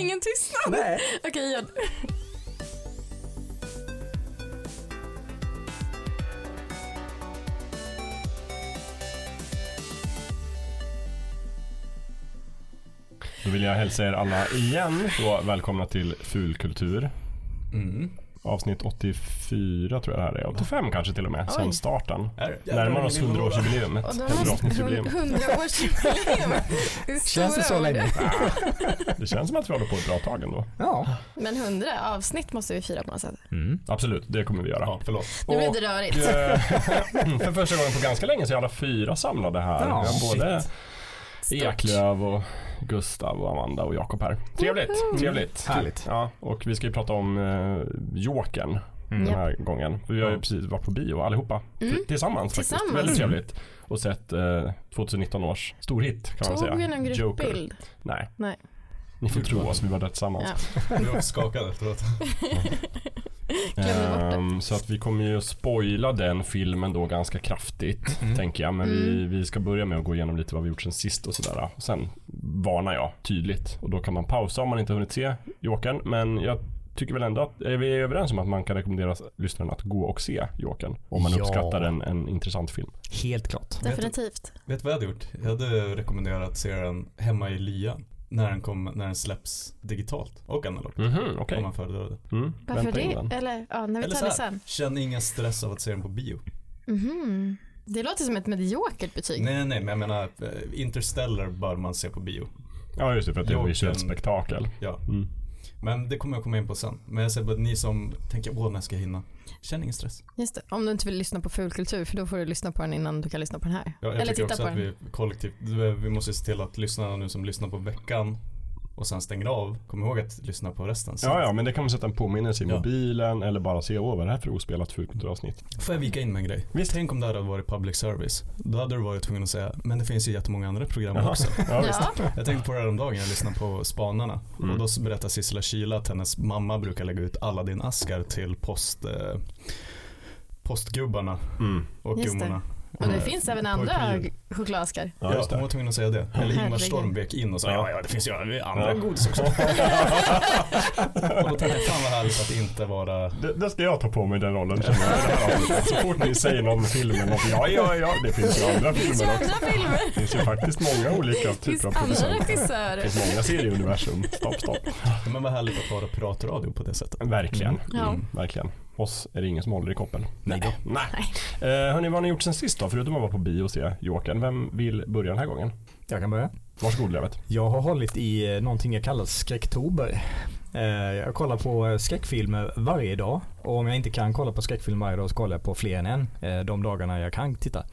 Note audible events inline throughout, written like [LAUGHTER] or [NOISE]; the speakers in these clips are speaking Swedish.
ingen tystnad. Nej. Okej, gör Då vill jag hälsa er alla igen då välkomna till Fulkultur. Mm. Avsnitt 84 tror jag det här är. 85 kanske till och med, sen Oj. starten. Är det? Närmar oss Jävlar, 100-årsjubileumet. Och då har 100-avsnittsjubileum. hundraårsjubileum. Det är [LAUGHS] Känns det så länge? Det känns som att vi håller på ett bra tag ändå. Ja. Men hundra avsnitt måste vi fira på något sätt. Mm. Absolut, det kommer vi göra. Ja, förlåt. Nu blir Och, det rörigt. eh, [LAUGHS] för första gången på ganska länge så är alla fyra samlade här. Ja, både. Eklöv och Gustav och Amanda och Jakob här. Trevligt, trevligt. Härligt. Ja, och vi ska ju prata om eh, Jokern Mm. den här gången. För vi har ju precis varit på bio allihopa. Mm. Tillsammans, faktiskt. Tillsammans. Väldigt trevligt. Och sett eh, 2019 års storhit kan man Tog säga. vi någon gruppbild? Nej. Nej. Ni får tro oss, vi var där tillsammans. Ja. [LAUGHS] Vi var skakade efteråt. [LAUGHS] Ehm, så att vi kommer ju spoila den filmen då ganska kraftigt, Mm. tänker jag. Men vi, Mm. vi ska börja med att gå igenom lite vad vi gjort sen sist och sådär. Och sen varnar jag tydligt. Och då kan man pausa om man inte hunnit se Jokern. Men jag tycker väl ändå att, är vi överens om att man kan rekommendera lyssnarna att gå och se Jokern? Om man Ja. uppskattar en, en intressant film. Helt klart. Definitivt. Vet du vad jag hade gjort? Jag hade rekommenderat att se den hemma i lyan. När den, kom, när den släpps digitalt och analogt. Mhm, okej. Om man föredrar det. Mm, Varför det? Eller ja, när vi Eller tar så det här, sen. Känn ingen stress av att se den på bio. Mhm. Det låter som ett mediokert betyg. Nej, nej, men jag menar eh, Interstellar bör man se på bio. Ja, just det, för att det är visuellt spektakel. Ja, Mm. Men det kommer jag komma in på sen. Men jag säger bara ni som tänker, åh, när ska jag hinna? Känn ingen stress. Just det. Om du inte vill lyssna på fulkultur för då får du lyssna på den innan du kan lyssna på den här. Ja, jag Eller tycker titta också på att den. vi kollektivt, vi måste se till att lyssnarna nu som lyssnar på veckan och sen stänger av, kom ihåg att lyssna på resten sen. Ja, ja, men det kan man sätta en påminnelse i Ja. mobilen eller bara se, åh vad är det här för ospelat fulkulturavsnitt? Får jag vika in med en grej? Visst. Tänk om det hade varit public service. Då hade du varit tvungen att säga, men det finns ju jättemånga andra program Jaha. också. Ja, visst. Ja, Jag tänkte på det här om dagen, jag lyssnade på Spanarna. Mm. Och då berättar Sissela Kyle att hennes mamma brukar lägga ut Aladdin-askar till post, eh, postgubbarna Mm. och Just det. gummorna. Och det Mm. finns även andra chokladaskar. Ja, just hon det. var tvungen att säga det. Eller Ingmar vek in och sa, Ja. ja, det finns ju andra godis också. [LAUGHS] och då tänkte jag, fan vad härligt att inte vara Det, det ska jag ta på mig den rollen känner jag, det. [LAUGHS] Så fort ni säger någon film eller något, ja, ja, ja, det finns ju andra Det finns ju filmer också. andra filmer. Det finns ju faktiskt många olika Det finns typer av andra producenter. Det regissörer. finns många serieuniversum. Stopp, stopp. Men vad härligt att vara piratradio på det sättet. Verkligen. Ja. Mm, verkligen. Oss är det ingen som håller i koppel. Nej då. Nej. Eh, hörni, vad har ni gjort sen sist då? Förutom att vara på bio och se Jokern. Vem vill börja den här gången? Jag kan börja. Varsågod Levet. Jag har hållit i eh, någonting jag kallar skräcktober. Eh, Jag kollar på eh, skräckfilmer varje dag. Och om jag inte kan kolla på skräckfilmer varje dag så kollar jag på fler än en. eh, De dagarna jag kan titta.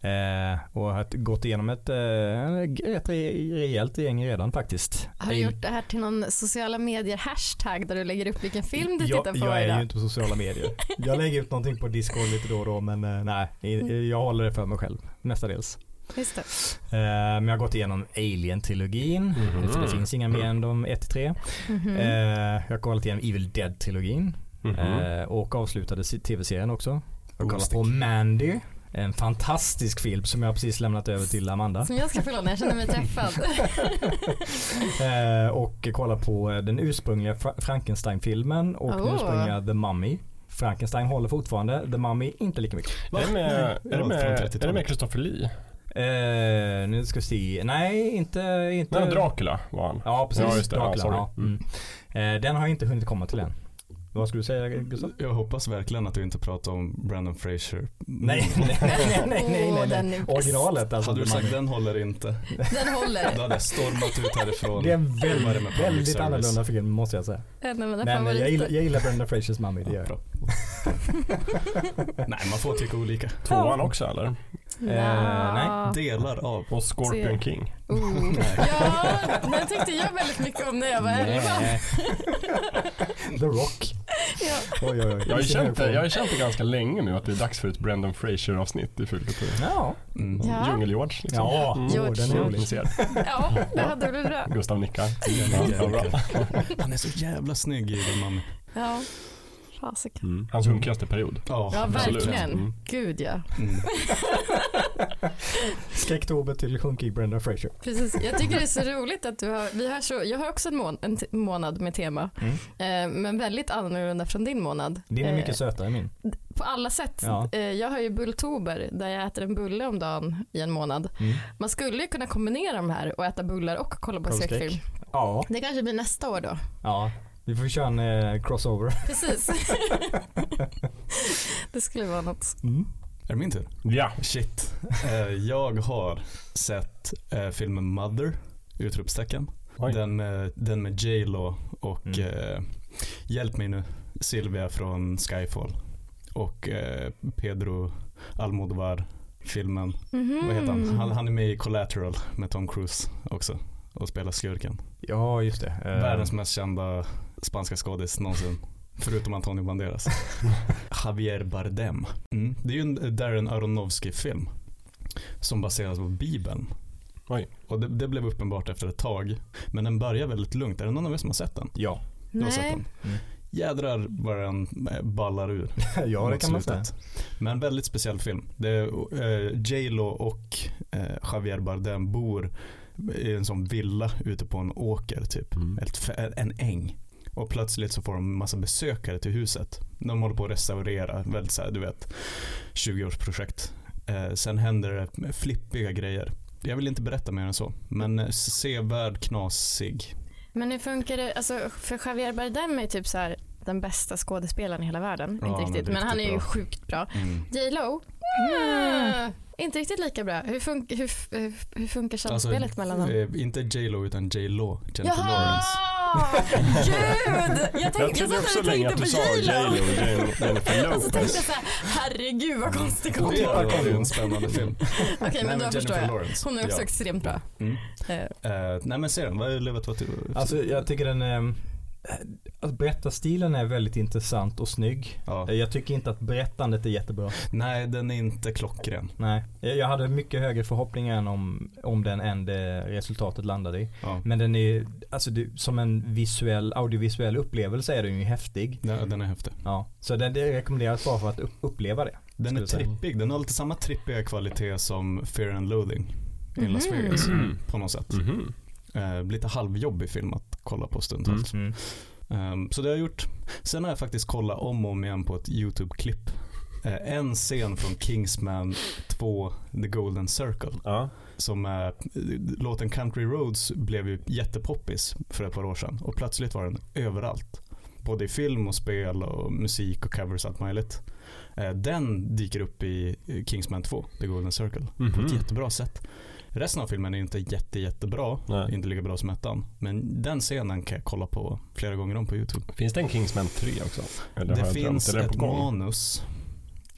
Eh, och har gått igenom ett eh, re- rejält gäng redan faktiskt. Har du gjort det här till någon sociala medier hashtag där du lägger upp vilken film du jag, tittar på jag är ju dag? inte på sociala medier. Jag lägger ut någonting på Discord lite då och då men eh, nej, i- jag håller det för mig själv mestadels. Just det. Eh, Men jag har gått igenom Alien-trilogin. Mhm. För det finns inga mer än de 1-3. Mhm. Eh, jag har kollat igenom Evil Dead-trilogin. Eh, och avslutade tv-serien också. Jag har kollat på Mandy. En fantastisk film som jag precis lämnat över till Amanda. Som jag ska få låna, jag känner mig [LAUGHS] träffad. Eh, och kollat på eh, den ursprungliga Fra- Frankenstein-filmen och den Oh. ursprungliga The Mummy. Frankenstein håller fortfarande, The Mummy inte lika mycket. Är det med, är det med, är 30-talet. det med Christopher Lee? Eh, nu ska vi se. Nej, inte... inte Nej, Dracula var han. Ja, precis. Ja, just det. Dracula, ja. Mm. Eh, den har jag inte hunnit komma till än. Vad skulle du säga Gustav? Jag hoppas verkligen att du inte pratar om Brandon Fraser. Nej, nej, nej, nej, nej, nej. Originalet alltså. Hade du sagt den håller inte, Den håller. då hade jag stormat ut härifrån. Det är en väldigt, väldigt annorlunda film måste jag säga. En av mina Men jag gillar, jag gillar Brenda Frasers Mummy, det gör jag. [LAUGHS] Nej, man får tycka olika. Tvåan också eller? Nja. Delar av. Och Scorpion Se. King. Oh. Ja, den tyckte jag väldigt mycket om när jag var elva. Nej. The Rock. Ja. Oj, oj, oj. Jag har känt det, jag har känt det ganska länge nu att det är dags för ett Brendan Fraser-avsnitt i Fulkultur. Ja. Mm. Ja. Djungel-George liksom. Ja, Mm. åh, den är George. rolig. Ja, det hade blivit bra. Gustav nickar. Han är så jävla snygg i den mamma. Ja, fasiken. Mm. Hans hunkigaste period. Ja, Ja, verkligen. Mm. Gud ja. Mm. [LAUGHS] Skräcktober till sjunkig Brenda Fraser. Precis. Jag tycker det är så roligt att du har, vi har så, jag har också en, mån, en månad med tema, Mm. eh, men väldigt annorlunda från din månad. Din är Eh, mycket sötare än min. På alla sätt. Ja. Eh, jag har ju bulltober där jag äter en bulle om dagen i en månad. Mm. Man skulle ju kunna kombinera de här och äta bullar och kolla på skräckfilm. Ja, Det kanske blir nästa år då. ja. Vi får köra en eh, crossover. [LAUGHS] Precis. [LAUGHS] det skulle vara något. Mm. Är det min tur? Ja. Shit. Eh, jag har sett eh, filmen Mother, utropstecken. Oj. Den med, den med J Lo och Mm. eh, hjälp mig nu, Silvia från Skyfall. Och eh, Pedro Almodovar filmen. Mhm. Vad heter han? han? Han är med i Collateral med Tom Cruise också och spelar skurken. Ja, just det. Eh, Världens mest kända spanska skådis någonsin. Förutom Antonio Banderas. [LAUGHS] Javier Bardem. Mm. Det är ju en Darren Aronofsky-film. Som baseras på Bibeln. Oj. Och det, det blev uppenbart efter ett tag. Men den börjar väldigt lugnt. Är det någon av er som har sett den? Ja. Jag har sett den. Mm. Jädrar vad den eh, ballar ur. [LAUGHS] ja, det kan man säga. Men väldigt speciell film. Det är, eh, J Lo och eh, Javier Bardem bor i en sån villa ute på en åker typ. Mm. Ett, en äng. Och plötsligt så får de massa besökare till huset. De håller på att restaurera, väldigt så här, du vet, 20-årsprojekt. Eh, sen händer det flippiga grejer. Jag vill inte berätta mer än så, men eh, sevärd, knasig. Men hur funkar det, alltså, för Javier Bardem är typ så här den bästa skådespelaren i hela världen. Ja, inte riktigt, men han är ju bra. sjukt bra. Mm. J Lo, mm. inte riktigt lika bra. Hur, fun- hur, hur, hur funkar samspelet mellan dem? eh, inte J Lo utan J Lo, Jennifer Lawrence. Gud! Jag, Jag tänkte, trodde jag också satt och länge tänkte att på du sa J J.Lo Lo. och så tänkte jag Lopez. så här, herregud vad konstig Det kombo. var en spännande film. [LAUGHS] Okej, men då förstår Jennifer jag. Lawrence. Hon är också Ja. extremt bra. Mm. Eh, Eh, nej men se den, vad är Levet. Alltså jag tycker den eh, Alltså berättarstilen är väldigt intressant och snygg. ja. Eh, Jag tycker inte att berättandet är jättebra. Nej den är inte klockren. Nej. Jag jag hade mycket högre förhoppningar än om, om den än det resultatet landade i. Ja. Men den är, alltså det, som en visuell, audiovisuell upplevelse är den ju häftig. Den, den är häftig. Ja. Så den, det rekommenderas bara för att upp, uppleva det. Den är trippig, den har lite samma trippiga kvalitet som Fear and Loathing i Las Mhm. Vegas Mm. på något sätt. Mhm. Eh, lite halvjobbig film att kolla på stundtals. Mm. Ehm, så det har jag gjort. Sen har jag faktiskt kollat om och om igen på ett YouTube-klipp. Eh, en scen från Kingsman 2, The Golden Circle. Ja. Som är, låten Country Roads blev ju jättepoppis för ett par år sedan. Och plötsligt var den överallt. Både i film och spel och musik och covers och allt möjligt. Eh, den dyker upp i Kingsman 2, The Golden Circle. På ett Mhm. jättebra sätt. Resten av filmen är inte jätte, jättebra. Nej. Inte lika bra som ettan. Men den scenen kan jag kolla på flera gånger om på YouTube. Finns det en Kingsman 3 också? Eller det finns ett manus.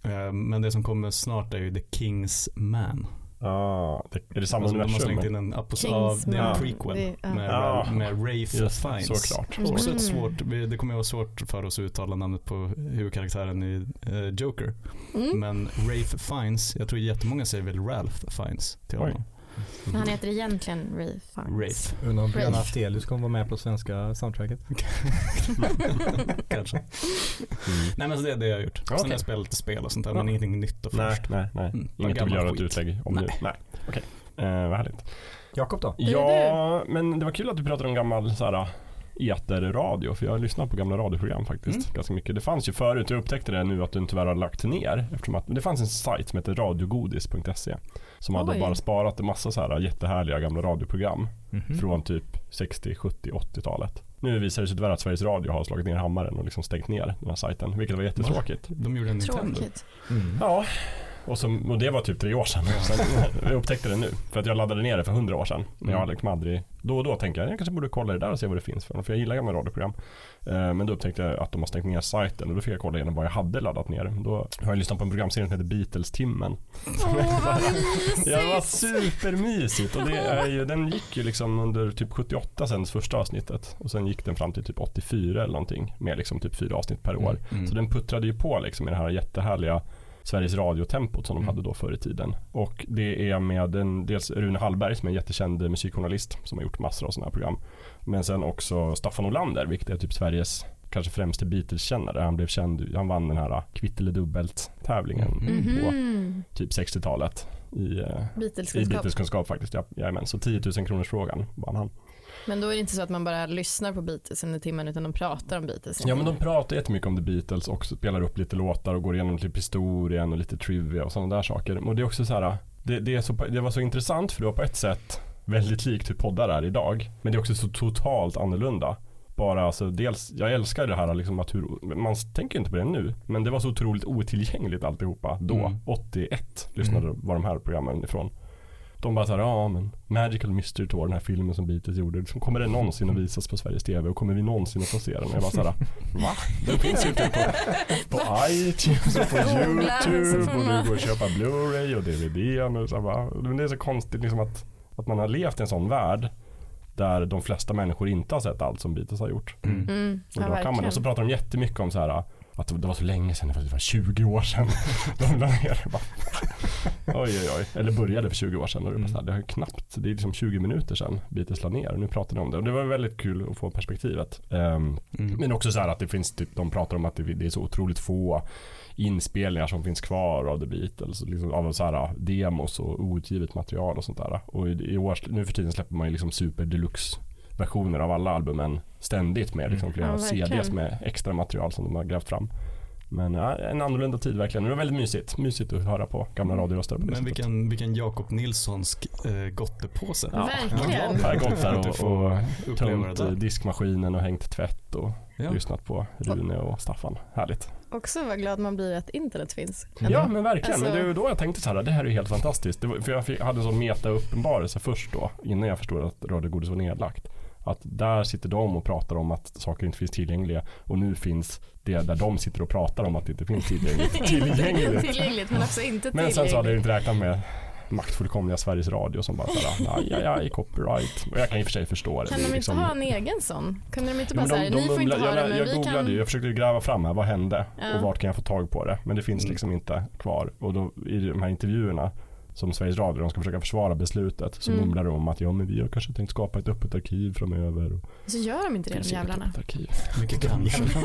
Eh, Men det som kommer snart är ju The King's Man. Ah, det, är det samma Alltså, de har universum? slängt in en apos- ja, det är en prequel Det- ja. med, Ja. med Rafe Just det, Fiennes. såklart. Mm. Också ett svårt, vi- det kommer att vara svårt för oss att uttala namnet på huvudkaraktären i eh, Joker. Mm. Men Rafe Fiennes, jag tror jättemånga säger väl Ralph Fiennes till Oj. Men Han heter egentligen Ray Fiennes. Rafe, Undrar om Björn. Afzelius kommer vara med på svenska soundtracket. [LAUGHS] kanske. Mm. Nej men så det är det jag har gjort. Sen Okej. har jag spelat lite spel och sånt där, Ja. men ingenting nytt och Nej, fräscht. nej, nej. Mm, bara Inget du vill göra ett utlägg om nu? Nej. Nej. Okej. Eh, vad härligt. Jakob då? Ja, men det var kul att du pratade om gammal så här, eterradio. För jag har lyssnat på gamla radioprogram faktiskt. Mm. Ganska mycket. Det fanns ju förut, jag upptäckte det nu att den tyvärr har lagt ner. Eftersom att, det fanns en sajt som heter radiogodis.se. Som hade Oj. bara sparat en massa så här jättehärliga gamla radioprogram. Mhm. Från typ 60, 70, 80-talet. Nu visar det sig tyvärr att Sveriges Radio har slagit ner hammaren och liksom stängt ner den här sajten. Vilket var jättetråkigt. De gjorde en Nintendo. Tråkigt. Mm. Ja, och, som, och det var typ tre år sedan. Sen, jag upptäckte det nu. För att jag laddade ner det för hundra år sedan. Men jag har Mm. liksom aldrig, då och då tänker jag, jag kanske borde kolla det där och se vad det finns för något. För jag gillar gamla radioprogram. Eh, men då upptäckte jag att de har stängt ner sajten och då fick jag kolla igenom vad jag hade laddat ner. Då har jag lyssnat på en programserie som heter Beatles-timmen. Åh, vad [LAUGHS] mysigt! Ja, det var supermysigt och det är ju, den gick ju liksom under typ 78 sen första avsnittet. Och sen gick den fram till typ 84 eller någonting. Med liksom typ fyra avsnitt per år. Mm. Så den puttrade ju på liksom i det här jättehärliga Sveriges Radio-tempot som de Mm. hade då förr i tiden. Och det är med en, dels Rune Hallberg som är en jättekänd musikjournalist som har gjort massor av sådana här program. Men sen också Staffan Olander, vilket är typ Sveriges kanske främste Beatles-kännare. Han blev känd, han vann den här Kvitt eller dubbelt tävlingen Mm. på Mhm. typ 60-talet. i, eh, i Beatleskunskap. Beatleskunskap faktiskt. Ja, jajamän. Så 10 000 kronors frågan vann han. Men då är det inte så att man bara lyssnar på Beatles under timmen utan de pratar om Beatles. Ja men de pratar jättemycket om The Beatles och spelar upp lite låtar och går igenom lite historien och lite trivia och sådana där saker. Och det är också så här, det, det, är så, det var så intressant för det var på ett sätt väldigt likt hur poddar är idag. Men det är också så totalt annorlunda. Bara alltså dels, jag älskar det här liksom att hur, man tänker inte på det nu. Men det var så otroligt otillgängligt alltihopa då. Mm. 81 lyssnade var de här programmen ifrån. De bara såhär, ja men Magical Mystery Tour, den här filmen som Beatles gjorde. Liksom, kommer den någonsin att visas på Sveriges TV och kommer vi någonsin att få se den? Och jag bara såhär, va? Den finns ju inte på, på iTunes och på [LAUGHS] YouTube får och du går och köpa Blu-ray och DVD. Och så här, va? Men det är så konstigt liksom att, att man har levt i en sån värld där de flesta människor inte har sett allt som Beatles har gjort. Mm. Mm, Och, ja, då kan man, och så pratar de jättemycket om så här att det var så länge sedan, det var- det var 20 år sedan [LAUGHS] de la ner det. Oj oj oj, eller började för 20 år sedan och det, här, det har knappt, det är liksom 20 minuter sedan Beatles la ner och nu pratar de om det och det var väldigt kul att få perspektivet. Ehm, Mm. men också så här att det finns typ, de pratar om att det, det är så otroligt få inspelningar som finns kvar av The Beatles, liksom av så här demos och outgivet material och sånt där. Och i, i år, nu för tiden släpper man ju liksom super deluxe versioner av alla albumen ständigt med liksom flera Ja. CDs med extra material som de har grävt fram. Men ja, en annorlunda tid verkligen. Det var väldigt mysigt. Mysigt att höra på gamla radioröster på det Men sättet. vilken, vilken Jakob Nilssonsk äh, gottepåse. Ja. Verkligen. Jag har gått där och, och uppleva tömt eh, diskmaskinen och hängt tvätt och Ja. lyssnat på Rune och Staffan. Härligt. Också vad glad man blir att internet finns. Ja men verkligen, men Alltså- det var då jag tänkte så här, det här är helt fantastiskt. Det var, för jag fick, hade en sån meta-uppenbarelse först då, innan jag förstod att Radio Godis var nedlagt. Att där sitter de och pratar om att saker inte finns tillgängliga och nu finns det där de sitter och pratar om att det inte finns tillgängligt. Inte [LAUGHS] tillgängligt. tillgängligt men också inte Men sen så hade jag tillgängligt. inte räknat med maktfullkomliga Sveriges Radio som bara såhär, aj, aj, aj, copyright. Och jag kan i och för sig förstå det. Kan Det de inte liksom- ha en egen sån? Kunde de inte Jo, bara men säga, ni får inte mumlar- ha det jag, men jag vi googlade kan... ju, jag försökte gräva fram här, vad hände Ja. och vart kan jag få tag på det? Men det finns Mm. liksom inte kvar. Och då i de här intervjuerna som Sveriges Radio, de ska försöka försvara beslutet, så Mm. mumlar de om att ja men vi har kanske tänkt skapa ett öppet arkiv framöver. Och Så gör de inte det de jävlarna. Mycket [LAUGHS] kanske. [LAUGHS]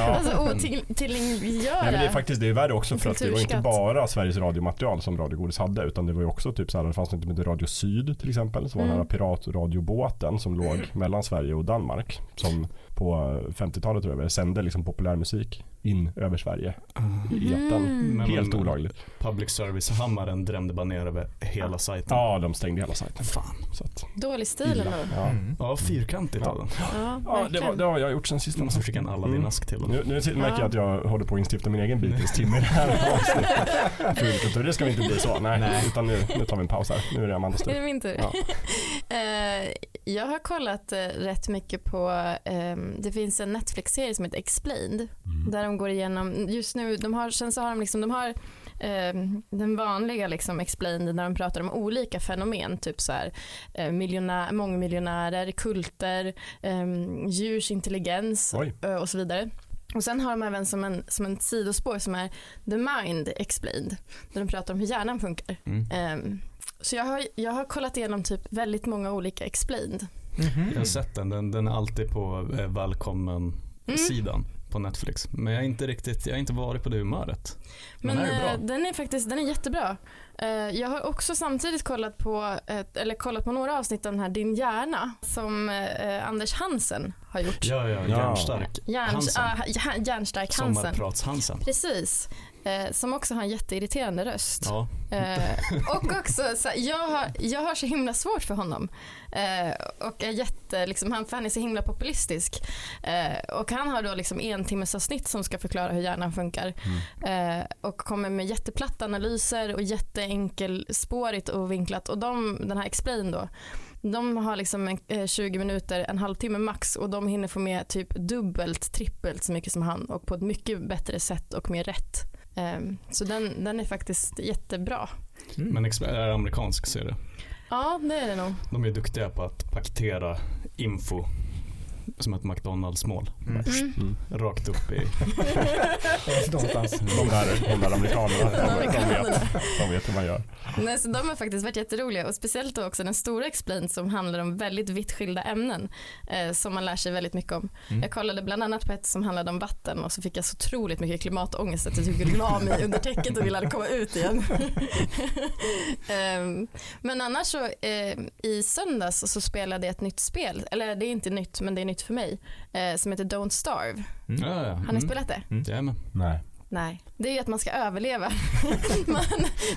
Alltså Nej, otillgängliggöra. men det är faktiskt det är värre också för att det var inte bara Sveriges radiomaterial som Radio Godis hade utan det var ju också typ så här, det fanns något hette Radio Syd till exempel som var den här Mm. piratradiobåten som låg [CLEARS THROAT] mellan Sverige och Danmark som på 50-talet tror jag sände liksom populärmusik in över Sverige i etern. Mm. Men- Helt olagligt. Public service-hammaren drämde bara ner över hela sajten. Ja, de stängde hela sajten. Fan. Så att, Dålig stil ändå. Ja. Mm. Ja, fyrkantigt av den. Ja, Ja, det, var, det har jag gjort sen sist. De måste skicka en Aladdin-ask till dem. Nu, nu märker jag Ja. att jag håller på att instifta min egen Beatles-timme i det här avsnittet. Det ska vi inte bli så. Nej, Nej. utan nu, nu tar vi en paus här. Nu är det Amandas Är tur. det min tur? Ja. [LAUGHS] Eh, jag har kollat eh, rätt mycket på, ehm, det finns en Netflix-serie som heter Explained. Mm. Där de går igenom, just nu, de har, sen så har de liksom, de har ehm, den vanliga liksom Explained när de pratar om olika fenomen, typ så här eh, miljonär, mångmiljonärer, kulter, um, djurs intelligens Oj. eh, och så vidare. Och sen har de även som en, som en sidospår som är The Mind Explained, där de pratar om hur hjärnan funkar. Mm. Så jag har, jag har kollat igenom typ väldigt många olika explained. Mhm. Jag har sett den. Den, den är alltid på eh, välkommen-sidan på Netflix. Men jag har inte riktigt, jag har inte varit på det humöret. Men, Men är det bra? eh, den är faktiskt den är jättebra. Eh, jag har också samtidigt kollat på, ett, eller kollat på några avsnitt av den här Din hjärna som eh, Anders Hansen har gjort. Ja, ja, Ja. hjärnstark. Järn, Hansen. ah, ja, järnstark Hansen. Sommarprats-Hansen. Precis. Eh, som också har en jätteirriterande röst. Ja. Eh, och också, så jag, har, jag har så himla svårt för honom. Eh, och är jätte, liksom, han, för han är så himla populistisk. Eh, och han har då liksom en timmes avsnitt som ska förklara hur hjärnan funkar. Mm. Eh, och kommer med jätteplatta analyser och jätteenkelspårigt och vinklat. Och de, den här Explain då, de har liksom en, eh, 20 minuter, en halvtimme max och de hinner få med typ dubbelt, trippelt så mycket som han och på ett mycket bättre sätt och mer rätt. Eh, så den, den är faktiskt jättebra. Mm. Men är amerikansk serie. Ja, det är det nog. De är duktiga på att paketera info som ett McDonalds-mål. Mm. Mm. Rakt upp i... [LAUGHS] Någonstans. De där, de där amerikanerna, de, de, vet, de vet hur man gör. Nej, så de har faktiskt varit jätteroliga och speciellt då också den stora Explain som handlar om väldigt vitt skilda ämnen eh, som man lär sig väldigt mycket om. Mm. Jag kollade bland annat på ett som handlade om vatten och så fick jag så otroligt mycket klimatångest att jag typ la mig under täcket och ville komma ut igen. [LAUGHS] Ehm, men annars så eh, i söndags så spelade jag ett nytt spel, eller det är inte nytt men det är nytt för mig, eh, som heter Don't Starve. Mm. Ja, ja. Har ni spelat det? Jajamän. Nej. Nej, det är ju att man ska överleva. [LAUGHS] man,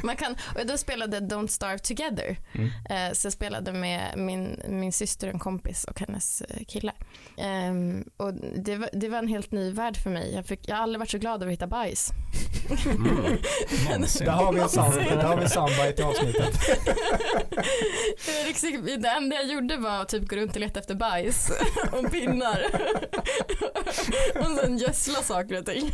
man kan, och då spelade Don't Starve Together. Mm. Eh, så jag spelade med min, min syster, en kompis och hennes eh, kille. Ehm, och det, var, det var en helt ny värld för mig. Jag, fick, jag har aldrig varit så glad över att hitta bajs. Mm. [LAUGHS] Där har vi en sound, där har vi en soundbite i avsnittet. Liksom- Det enda jag gjorde var att typ gå runt och leta efter bajs [LAUGHS] och pinnar. och sen gödsla saker och ting.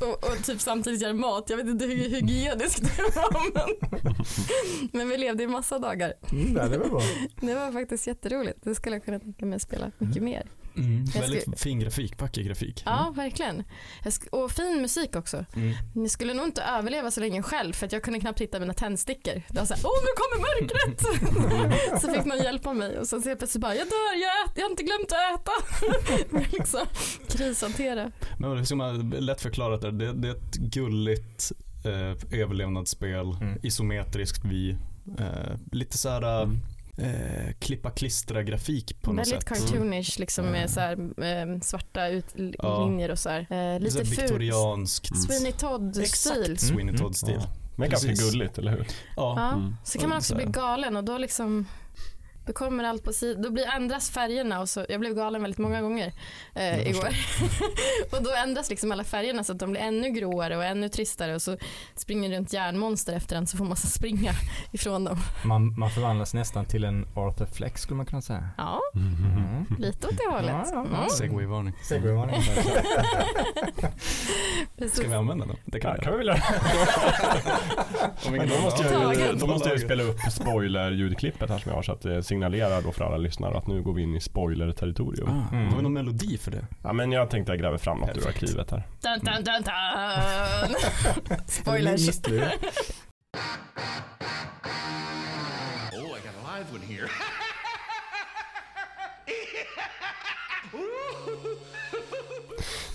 Och, och typ samtidigt göra mat. Jag vet inte hur hygieniskt det var men, [LAUGHS] men vi levde i massa dagar. Mm, det var bra. [LAUGHS] Det var faktiskt jätteroligt. Det skulle jag kunna tänka mig att spela mycket mer. Mm. Väldigt ska- fin grafik, vacker grafik. Ja, verkligen. Jag sk- och fin musik också. Mm. Jag skulle nog inte överleva så länge själv för att jag kunde knappt hitta mina tändstickor. Det var såhär, åh nu kommer mörkret! [LAUGHS] så fick någon hjälpa mig och så helt plötsligt bara, jag dör, jag, ät, jag har inte glömt att äta. [LAUGHS] liksom, krishantera. Men det är som lätt förklarat där, det, det är ett gulligt eh, överlevnadsspel, Mm. isometriskt vy, eh, lite så här Mm. Eh, klippa klistra grafik på något Väldigt sätt. cartoonish liksom med Mm. så här, eh, svarta ut, Ja. linjer och så här. Eh, Lite så här fult. viktorianskt. Mm. Sweeney Todd-stil. Exakt Sweeney Mm. Todd-stil. Ja. Men ganska gulligt, eller hur? Ja. Ja. Mm. Så kan man också bli galen och då liksom då kommer allt på sidan, då blir ändras färgerna och så, jag blev galen väldigt många gånger eh, igår. [LAUGHS] och då ändras liksom alla färgerna så att de blir ännu gråare och ännu tristare och så springer runt järnmonster efter en så får man så springa [LAUGHS] ifrån dem. Man, man förvandlas nästan till en Arthur Flex skulle man kunna säga. Ja, Mm. lite åt det hållet. Ja, ja, ja. Mm, Segway-varning. Segway-varning. [LAUGHS] precis. Ska vi använda den? Det kan Ja, kan vi väl göra. Om Men ingen då måste jag, då måste jag spela upp spoiler-ljudklippet här som jag har så att signalerar då för alla lyssnare att nu går vi in i spoiler-territorium. Ah, Mm. Har vi någon melodi för det? Ja men jag tänkte jag gräver fram något ur arkivet här. Dun, dun, dun, dun. [LAUGHS] Spoilers. [LAUGHS] Oh, I got a live one here. [LAUGHS]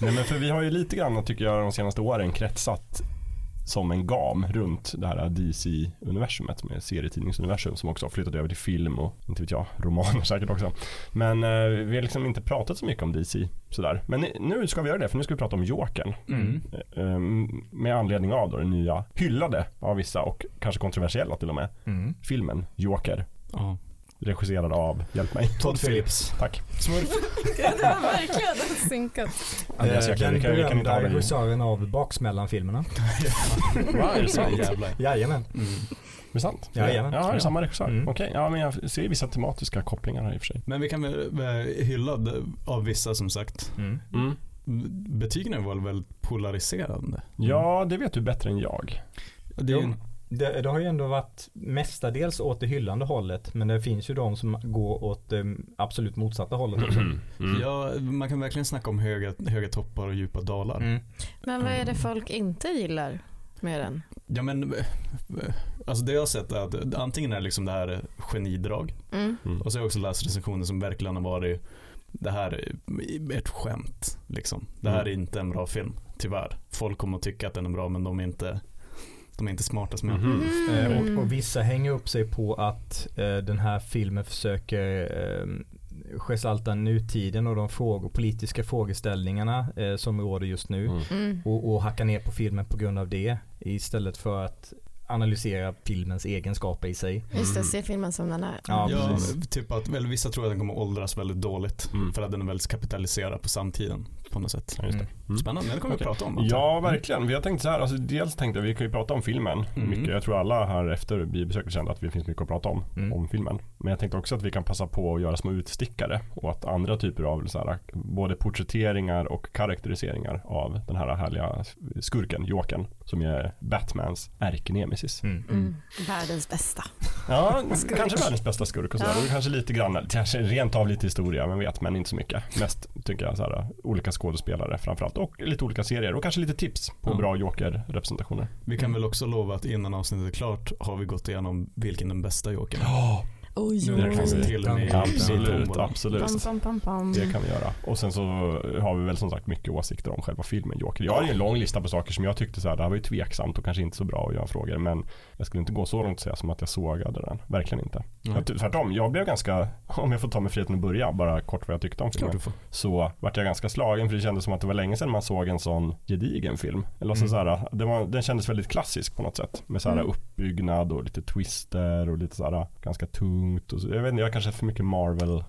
Nej men för vi har ju lite grann tycker jag de senaste åren kretsat som en gam runt det här DC-universumet med serietidningsuniversum som också har flyttat över till film och inte vet jag, romaner säkert också. Men eh, vi har liksom inte pratat så mycket om DC sådär. Men nu ska vi göra det för nu ska vi prata om Jokern. Mm. Eh, med anledning av då den nya hyllade av vissa och kanske kontroversiella till och med Mm. filmen Joker. Ja. Regisserad av, hjälp mig. Todd Phillips. Tack. [LAUGHS] det var verkligen synkat. Andreas, jag kan- Den vi kan- vi berömda regissören av Baksmällan-filmerna. Va, [LAUGHS] är det sant? Jajamän. Mm. Är det sant? Jajamän. Ja, det är Ja. samma regissör. Mm. Okej, ja men jag ser vissa tematiska kopplingar här i och för sig. Men vi kan väl vara hyllad av vissa som sagt. Mm. Mm. Betygen är väl väldigt polariserande? Ja, det vet du bättre än jag. Det är det, det har ju ändå varit mestadels åt det hyllande hållet men det finns ju de som går åt det absolut motsatta hållet också. Mm. Ja, man kan verkligen snacka om höga, höga toppar och djupa dalar. Mm. Men vad är det folk inte gillar med den? Ja men, eh, alltså det jag har sett är att antingen är det liksom det här genidrag Mm. Mm. och så har jag också läst recensioner som verkligen har varit det här är ett skämt liksom. Det här är Mm. inte en bra film, tyvärr. Folk kommer att tycka att den är bra men de är inte, de är inte smarta som jag. Mhm. Eh, Mm. och, och vissa hänger upp sig på att eh, den här filmen försöker eh, gestalta nutiden och de frågor, politiska frågeställningarna eh, som råder just nu. Mm. Mm. Och, och hacka ner på filmen på grund av det istället för att analysera filmens egenskaper i sig. Just det, se filmen som den är. Ja, Ja, typ att, väl, vissa tror att den kommer åldras väldigt dåligt Mm. för att den är väldigt kapitaliserad på samtiden på något sätt. Ja, just det. Mm. Spännande, det kommer Okej. vi prata om. Ja, verkligen. Vi har tänkt så här, alltså, dels tänkte jag, vi kan ju prata om filmen Mm. mycket. Jag tror alla här efter biobesöket kände att det finns mycket att prata om, Mm. om filmen. Men jag tänkte också att vi kan passa på att göra små utstickare och att andra typer av så här, både porträtteringar och karaktäriseringar av den här härliga skurken, Jokern, som är Batmans ärkenemesis. Nemesis. Mm. Mm. Världens bästa. Ja, Skurk. kanske världens bästa skurk och sådär. Ja. Och kanske lite grann, kanske rent av lite historia, men vet, men inte så mycket. Mest tycker jag såhär, olika skådespelare framförallt och lite olika serier och kanske lite tips på Ja. bra Joker-representationer. Vi kan väl också lova att innan avsnittet är klart har vi gått igenom vilken den bästa jokern är. Ja, Oj, det när kan vi. till och med absolut, absolut. Pam, pam, pam, pam. Det kan vi göra. Och sen så har vi väl som sagt mycket åsikter om själva filmen Joker. Jag har ju en lång lista på saker som jag tyckte så här, det här var ju tveksamt och kanske inte så bra att göra frågor. Men jag skulle inte gå så långt att säga som att jag sågade den. Verkligen inte. Jag, tvärtom, jag blev ganska, om jag får ta mig friheten att börja, bara kort vad jag tyckte om filmen. Så vart jag ganska slagen för det kändes som att det var länge sedan man såg en sån gedigen film. Eller alltså Mm. så här, det var, den kändes väldigt klassisk på något sätt. Med så här Mm. uppbyggnad och lite twister och lite så här ganska tungt. Och så, jag vet inte, jag kanske för mycket Marvel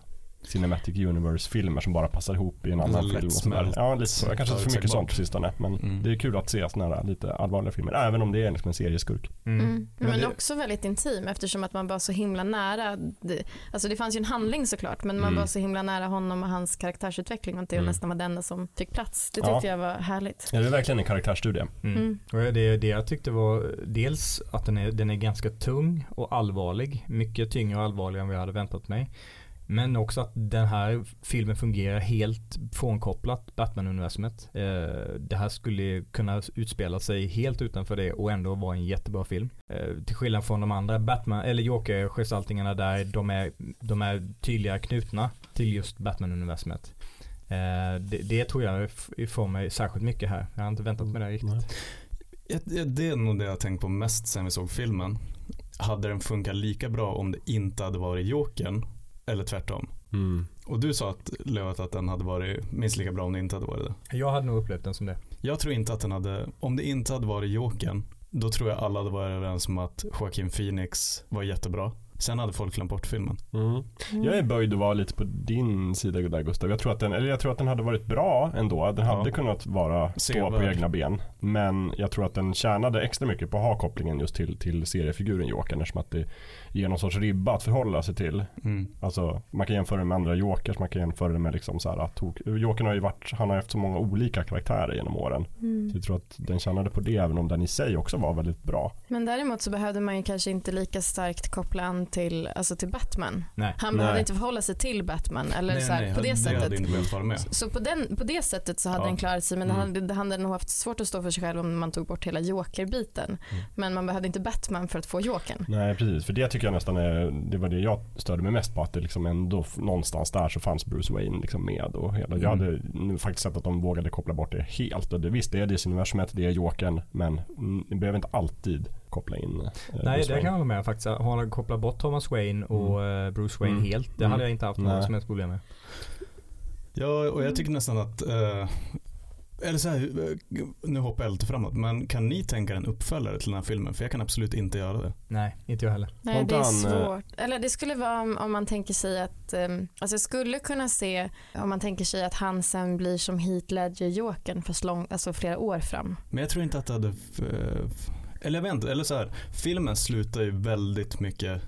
Cinematic Universe-filmer som bara passar ihop i en annan Så film. Och sådär. Ja, lite så. Jag kanske för mycket sånt på sistone. Men Mm. det är kul att se såna här lite allvarliga filmer. Även om det är liksom en serieskurk. Mm. Mm. Men, Men det- också väldigt intim eftersom att man var så himla nära. Det, alltså det fanns ju en handling såklart men man Mm. var så himla nära honom och hans karaktärsutveckling och det Mm. nästan var den som fick plats. Det Ja. tyckte jag var härligt. Ja, det är verkligen en karaktärsstudie. Mm. Mm. Och det, det jag tyckte var dels att den är, den är ganska tung och allvarlig. Mycket tyngre och allvarligare än vad jag hade väntat mig. Men också att den här filmen fungerar helt frånkopplat Batman-universumet. Eh, det här skulle kunna utspela sig helt utanför det och ändå vara en jättebra film. Eh, till skillnad från de andra Batman, eller Joker-gestaltningarna där de är, de är tydligare knutna till just Batman-universumet. Eh, det, det tror jag får mig särskilt mycket här. Jag har inte väntat mig det riktigt. Nej. Ja, det- Det är nog det jag har tänkt på mest sen vi såg filmen. Hade den funkat lika bra om det inte hade varit Jokern eller tvärtom? Mm. Och du sa att, Leo, att den hade varit minst lika bra om det inte hade varit det. Jag hade nog upplevt den som det. Jag tror inte att den hade, om det inte hade varit Jokern, då tror jag alla hade varit överens om att Joaquin Phoenix var jättebra. Sen hade folk glömt bort filmen. Mm. Jag är böjd att vara lite på din sida där Gustav. Jag tror att den, eller jag tror att den hade varit bra ändå. Den hade Ja. kunnat vara stå på egna ben. Men jag tror att den tjänade extra mycket på att ha kopplingen just till, till seriefiguren Jokern. Eftersom att det ger någon sorts ribba att förhålla sig till. Mm. Alltså man kan jämföra det med andra Jokers. Man kan jämföra det med liksom så här att Jokern har ju varit, han har haft så många olika karaktärer genom åren. Mm. Så jag tror att den tjänade på det även om den i sig också var väldigt bra. Men däremot så behövde man ju kanske inte lika starkt koppla an till, alltså till Batman. Nej. Han Nej. behövde inte förhålla sig till Batman eller så här, på det, det sättet. Så på, den, på det sättet så hade Ja. den klarat sig men Mm. det hade, det hade nog haft svårt att stå för sig själv om man tog bort hela Joker-biten. Mm. Men man behövde inte Batman för att få Jokern. Nej precis, för det tycker jag nästan är, det var det jag störde mig mest på att det liksom ändå någonstans där så fanns Bruce Wayne liksom med och hela. Jag Mm. hade nu faktiskt sett att de vågade koppla bort det helt och det, visst det är DC-universumet, det är Jokern men mm, ni behöver inte alltid koppla in eh, Nej, Bruce det kan jag hålla med faktiskt. Har han kopplat bort Thomas Wayne och eh, Bruce Wayne Mm. helt, det Mm. hade jag inte haft några som helst problem med. Ja, och jag tycker nästan att, eh, eller så här, eh, nu hoppar jag lite framåt, men kan ni tänka er en uppföljare till den här filmen? För jag kan absolut inte göra det. Nej, inte jag heller. Nej, det är eh, svårt. Eller det skulle vara om, om man tänker sig att, um, alltså jag skulle kunna se om man tänker sig att han sen blir som Heath Ledger Jokern fast lång, alltså flera år fram. Men jag tror inte att det hade, f- eller jag vet inte, eller så här, filmen slutar ju väldigt mycket,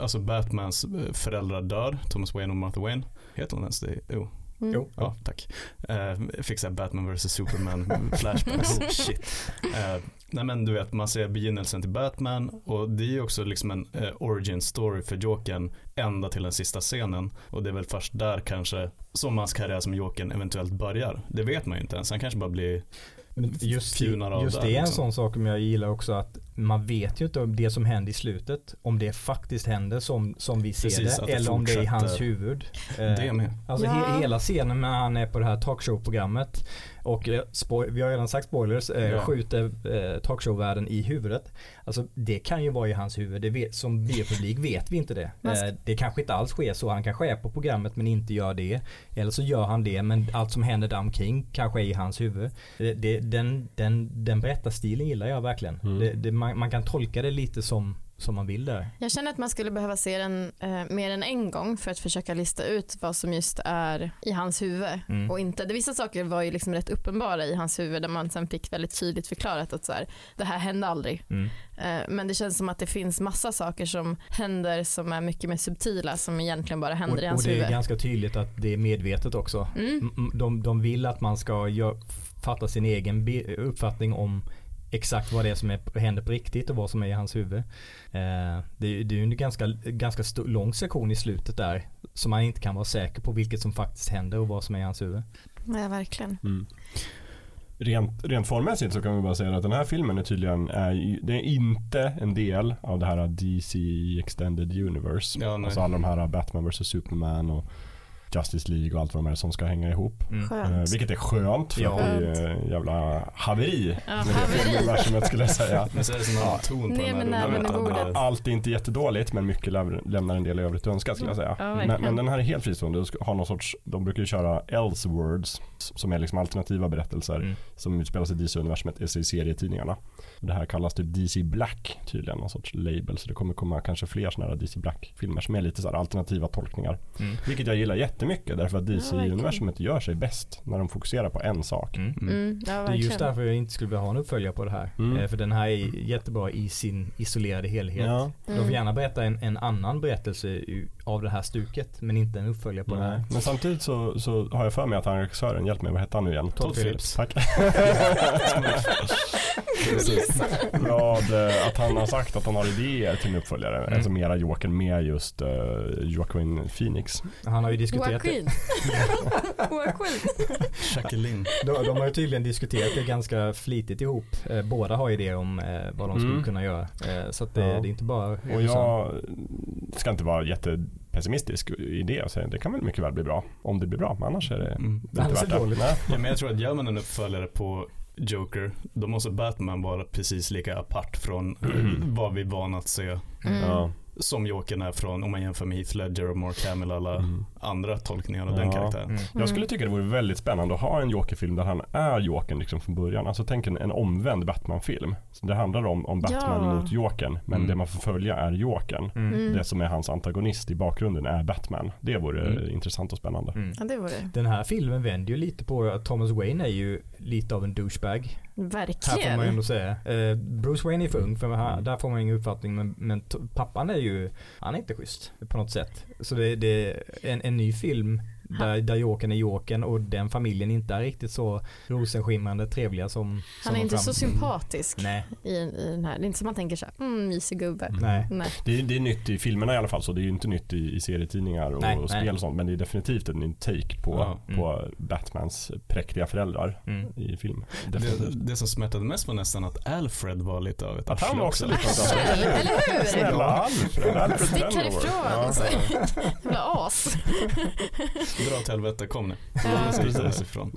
alltså Batmans eh, föräldrar dör, Thomas Wayne och Martha Wayne. Heter hon ens det? Jo. Mm. Jo. Ja, tack. Uh, fick så här Batman vs Superman flashbacks. [LAUGHS] Oh, shit. Eh, nej men du vet, man ser begynnelsen till Batman och det är ju också liksom en eh, origin story för Jokern ända till den sista scenen. Och det är väl först där kanske som hans karriär som Jokern eventuellt börjar. Det vet man ju inte ens. Han kanske bara blir Just, av just där, det är en liksom. sån sak som jag gillar också att man vet ju inte om det som händer i slutet, om det faktiskt händer som, som vi ser Precis, det, det eller om det är i hans huvud. Eh, det med. Alltså Ja. he, hela scenen när han är på det här talkshow-programmet och eh, vi har redan sagt spoilers, eh, Ja. skjuter eh, talkshow-världen i huvudet. Alltså det kan ju vara i hans huvud, det vet, som biopublik vet vi inte det. [LAUGHS] Eh, det kanske inte alls sker så, han kanske är på programmet men inte gör det. Eller så gör han det men allt som händer där omkring kanske är i hans huvud. Det, det, den, den, den berättarstilen gillar jag verkligen. Mm. Det, det, man, man kan tolka det lite som, som man vill där. Jag känner att man skulle behöva se den eh, mer än en gång för att försöka lista ut vad som just är i hans huvud Mm. och inte. Det, vissa saker var ju liksom rätt uppenbara i hans huvud där man sen fick väldigt tydligt förklarat att så här, det här hände aldrig. Mm. Eh, men det känns som att det finns massa saker som händer som är mycket mer subtila som egentligen bara händer Och, i och hans det är huvud. ganska tydligt att det är medvetet också. Mm. De, de vill att man ska gör, fatta sin egen uppfattning om exakt vad det är som är, händer på riktigt och vad som är i hans huvud. Eh, det, är- det är ju en ganska, ganska stor, lång sektion i slutet där som man inte kan vara säker på vilket som faktiskt händer och vad som är i hans huvud. Ja, verkligen. Mm. Rent, rent formmässigt så kan vi bara säga att den här filmen är tydligen är, det är inte en del av det här DC Extended Universe. Ja, nej. alltså alla de här Batman vs Superman och Justice League och allt vad de är som ska hänga ihop. Mm. Eh, vilket är skönt för Ja. att det är jävla haveri Ja, med det haveri. filmuniversumet skulle jag säga. Men så är det ton på den här. Allt är inte jättedåligt men mycket lämnar en del i övrigt att önska skulle jag säga. Ja, men, men den här är helt fristående och har någon sorts, de brukar ju köra Elseworlds som är liksom alternativa berättelser Mm. som utspelar sig i DC-universumet i serietidningarna. Det här kallas typ DC Black tydligen, någon sorts label. Så det kommer komma kanske fler sådana här DC Black-filmer som är lite så här alternativa tolkningar. Mm. Vilket jag gillar jättemycket därför att. DC-universumet gör sig bäst när de fokuserar på en sak. Mm. Mm, ja, Det är just därför jag inte skulle vilja ha en uppföljare på det här. Mm. Eh, För den här är jättebra i sin isolerade helhet. Ja. De Mm. får gärna berätta en, en annan berättelse av det här stuket men inte en uppföljare på det här. Nej. Men samtidigt så, så har jag för mig att han regissören, hjälp mig, vad hette han nu igen? Todd Phillips. Tack. [LAUGHS] Precis. Vad, eh, att han har sagt att han har idéer till en uppföljare. Mm. Alltså mera Joker med just uh, Joaquin Phoenix. Han har ju diskuterat det. Joaquin. [LAUGHS] Joaquin. Jacqueline. De, de har ju tydligen diskuterat det ganska flitigt ihop. Eh, båda har idéer om eh, vad de skulle Mm. kunna göra. Eh, så att det, Ja. det är inte bara Och jag ska inte vara jättepessimistisk i det och säga det kan väl mycket väl bli bra. Om det blir bra, men annars är det Mm. inte Annars är värt det det. Ja, men jag tror att gör man en uppföljare på Joker, då måste Batman vara precis lika apart från vad vi är vana att se. Mm. Ja. Som Jokern är från, om man jämför med Heath Ledger och Mark Hamill och alla Mm. andra tolkningar av den Ja. karaktären. Mm. Jag skulle tycka det vore väldigt spännande att ha en Joker-film där han är Jokern liksom från början. Alltså tänk en, en omvänd Batman-film. Så Det handlar om, om Batman Ja. mot Jokern, men Mm. det man får följa är Jokern. Mm. Mm. Det som är hans antagonist i bakgrunden är Batman. Det vore Mm. intressant och spännande. Mm. Ja, det vore det. Den här filmen vänder ju lite på att Thomas Wayne är ju lite av en douchebag. Här får man ju Verkligen. ändå säga. Eh, Bruce Wayne är för ung för här, där får man ingen uppfattning men, men pappan är ju, han är inte schysst på något sätt. Så det, det är en, en ny film där, där Jokern är Jokern och den familjen inte är riktigt så rosenskimrande trevliga som Han som är inte fram- så sympatisk Nej, i, i den här. Det är inte som man tänker så här, mm, mysig gubbe. nej. Nej. Det, är, det är nytt i filmerna i alla fall, så det är ju inte nytt i, i serietidningar och, Nej, och nej. spel och sånt. Men det är definitivt en ny take på. Mm. på Batmans präktiga föräldrar Mm. i film. Det, Definitivt. det som smärtade mest var nästan att Alfred var lite av ett Att han var också lite Arsel, eller hur? Snälla Alfred, Alfred Stick härifrån. Ja. alltså. [LAUGHS] Jävla as. [LAUGHS] Dra åt helvete, kom nu. Ja.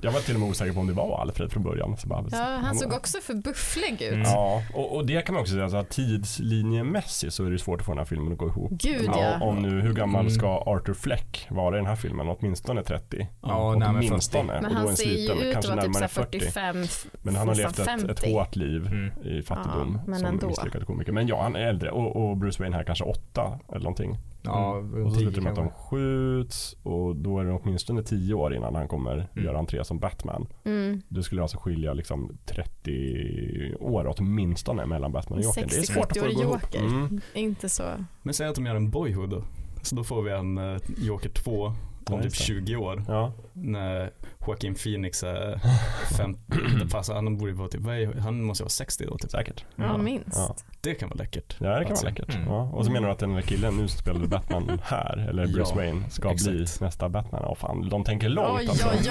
Jag var till och med osäker på om det var Alfred från början. Så bara, Ja, han såg också för bufflig ut. Mm. Ja, och, och det kan man också säga, alltså, att tidslinjemässigt så är det svårt att få den här filmen att gå ihop. Gud Ja, ja. om nu, hur gammal Mm. ska Arthur Fleck vara i den här filmen? Åtminstone 30. Ja, nej, men 40. Åtminstone. Men och då han en ser ju ut att vara typ så närmare här 40. 45, Men han har levt ett, ett 50. hårt liv Mm. i fattigdom Ja, men som ändå. misslyckad komiker. Men ja, han är äldre och, och Bruce Wayne här kanske åtta eller någonting. Ja, Mm. Och så 10 slutar det med att de skjuts och då är det åtminstone 10 år innan han kommer göra entré som Batman. Mm. Det skulle alltså skilja liksom 30 år åtminstone mellan Batman och Jokern. Det är svårt att få det 60-70-årig att gå ihop. Joker. Mm. Inte så. Men säg att de gör en Boyhood då. Så då får vi en uh, Joker 2 om typ just det. 20 år. Ja. När Joaquin Phoenix är [LAUGHS] 50. Fast han borde vara typ, vad är, han måste vara 60 då typ. Säkert. Ja, minst. Ja. Det kan vara läckert. Ja det kan Alltså. vara läckert. Mm. Ja. Och så menar du att den där killen nu som spelade [LAUGHS] Batman här, eller Bruce Ja, Wayne, ska bli exakt. nästa Batman. Ja fan, de tänker långt Oj, alltså. oj,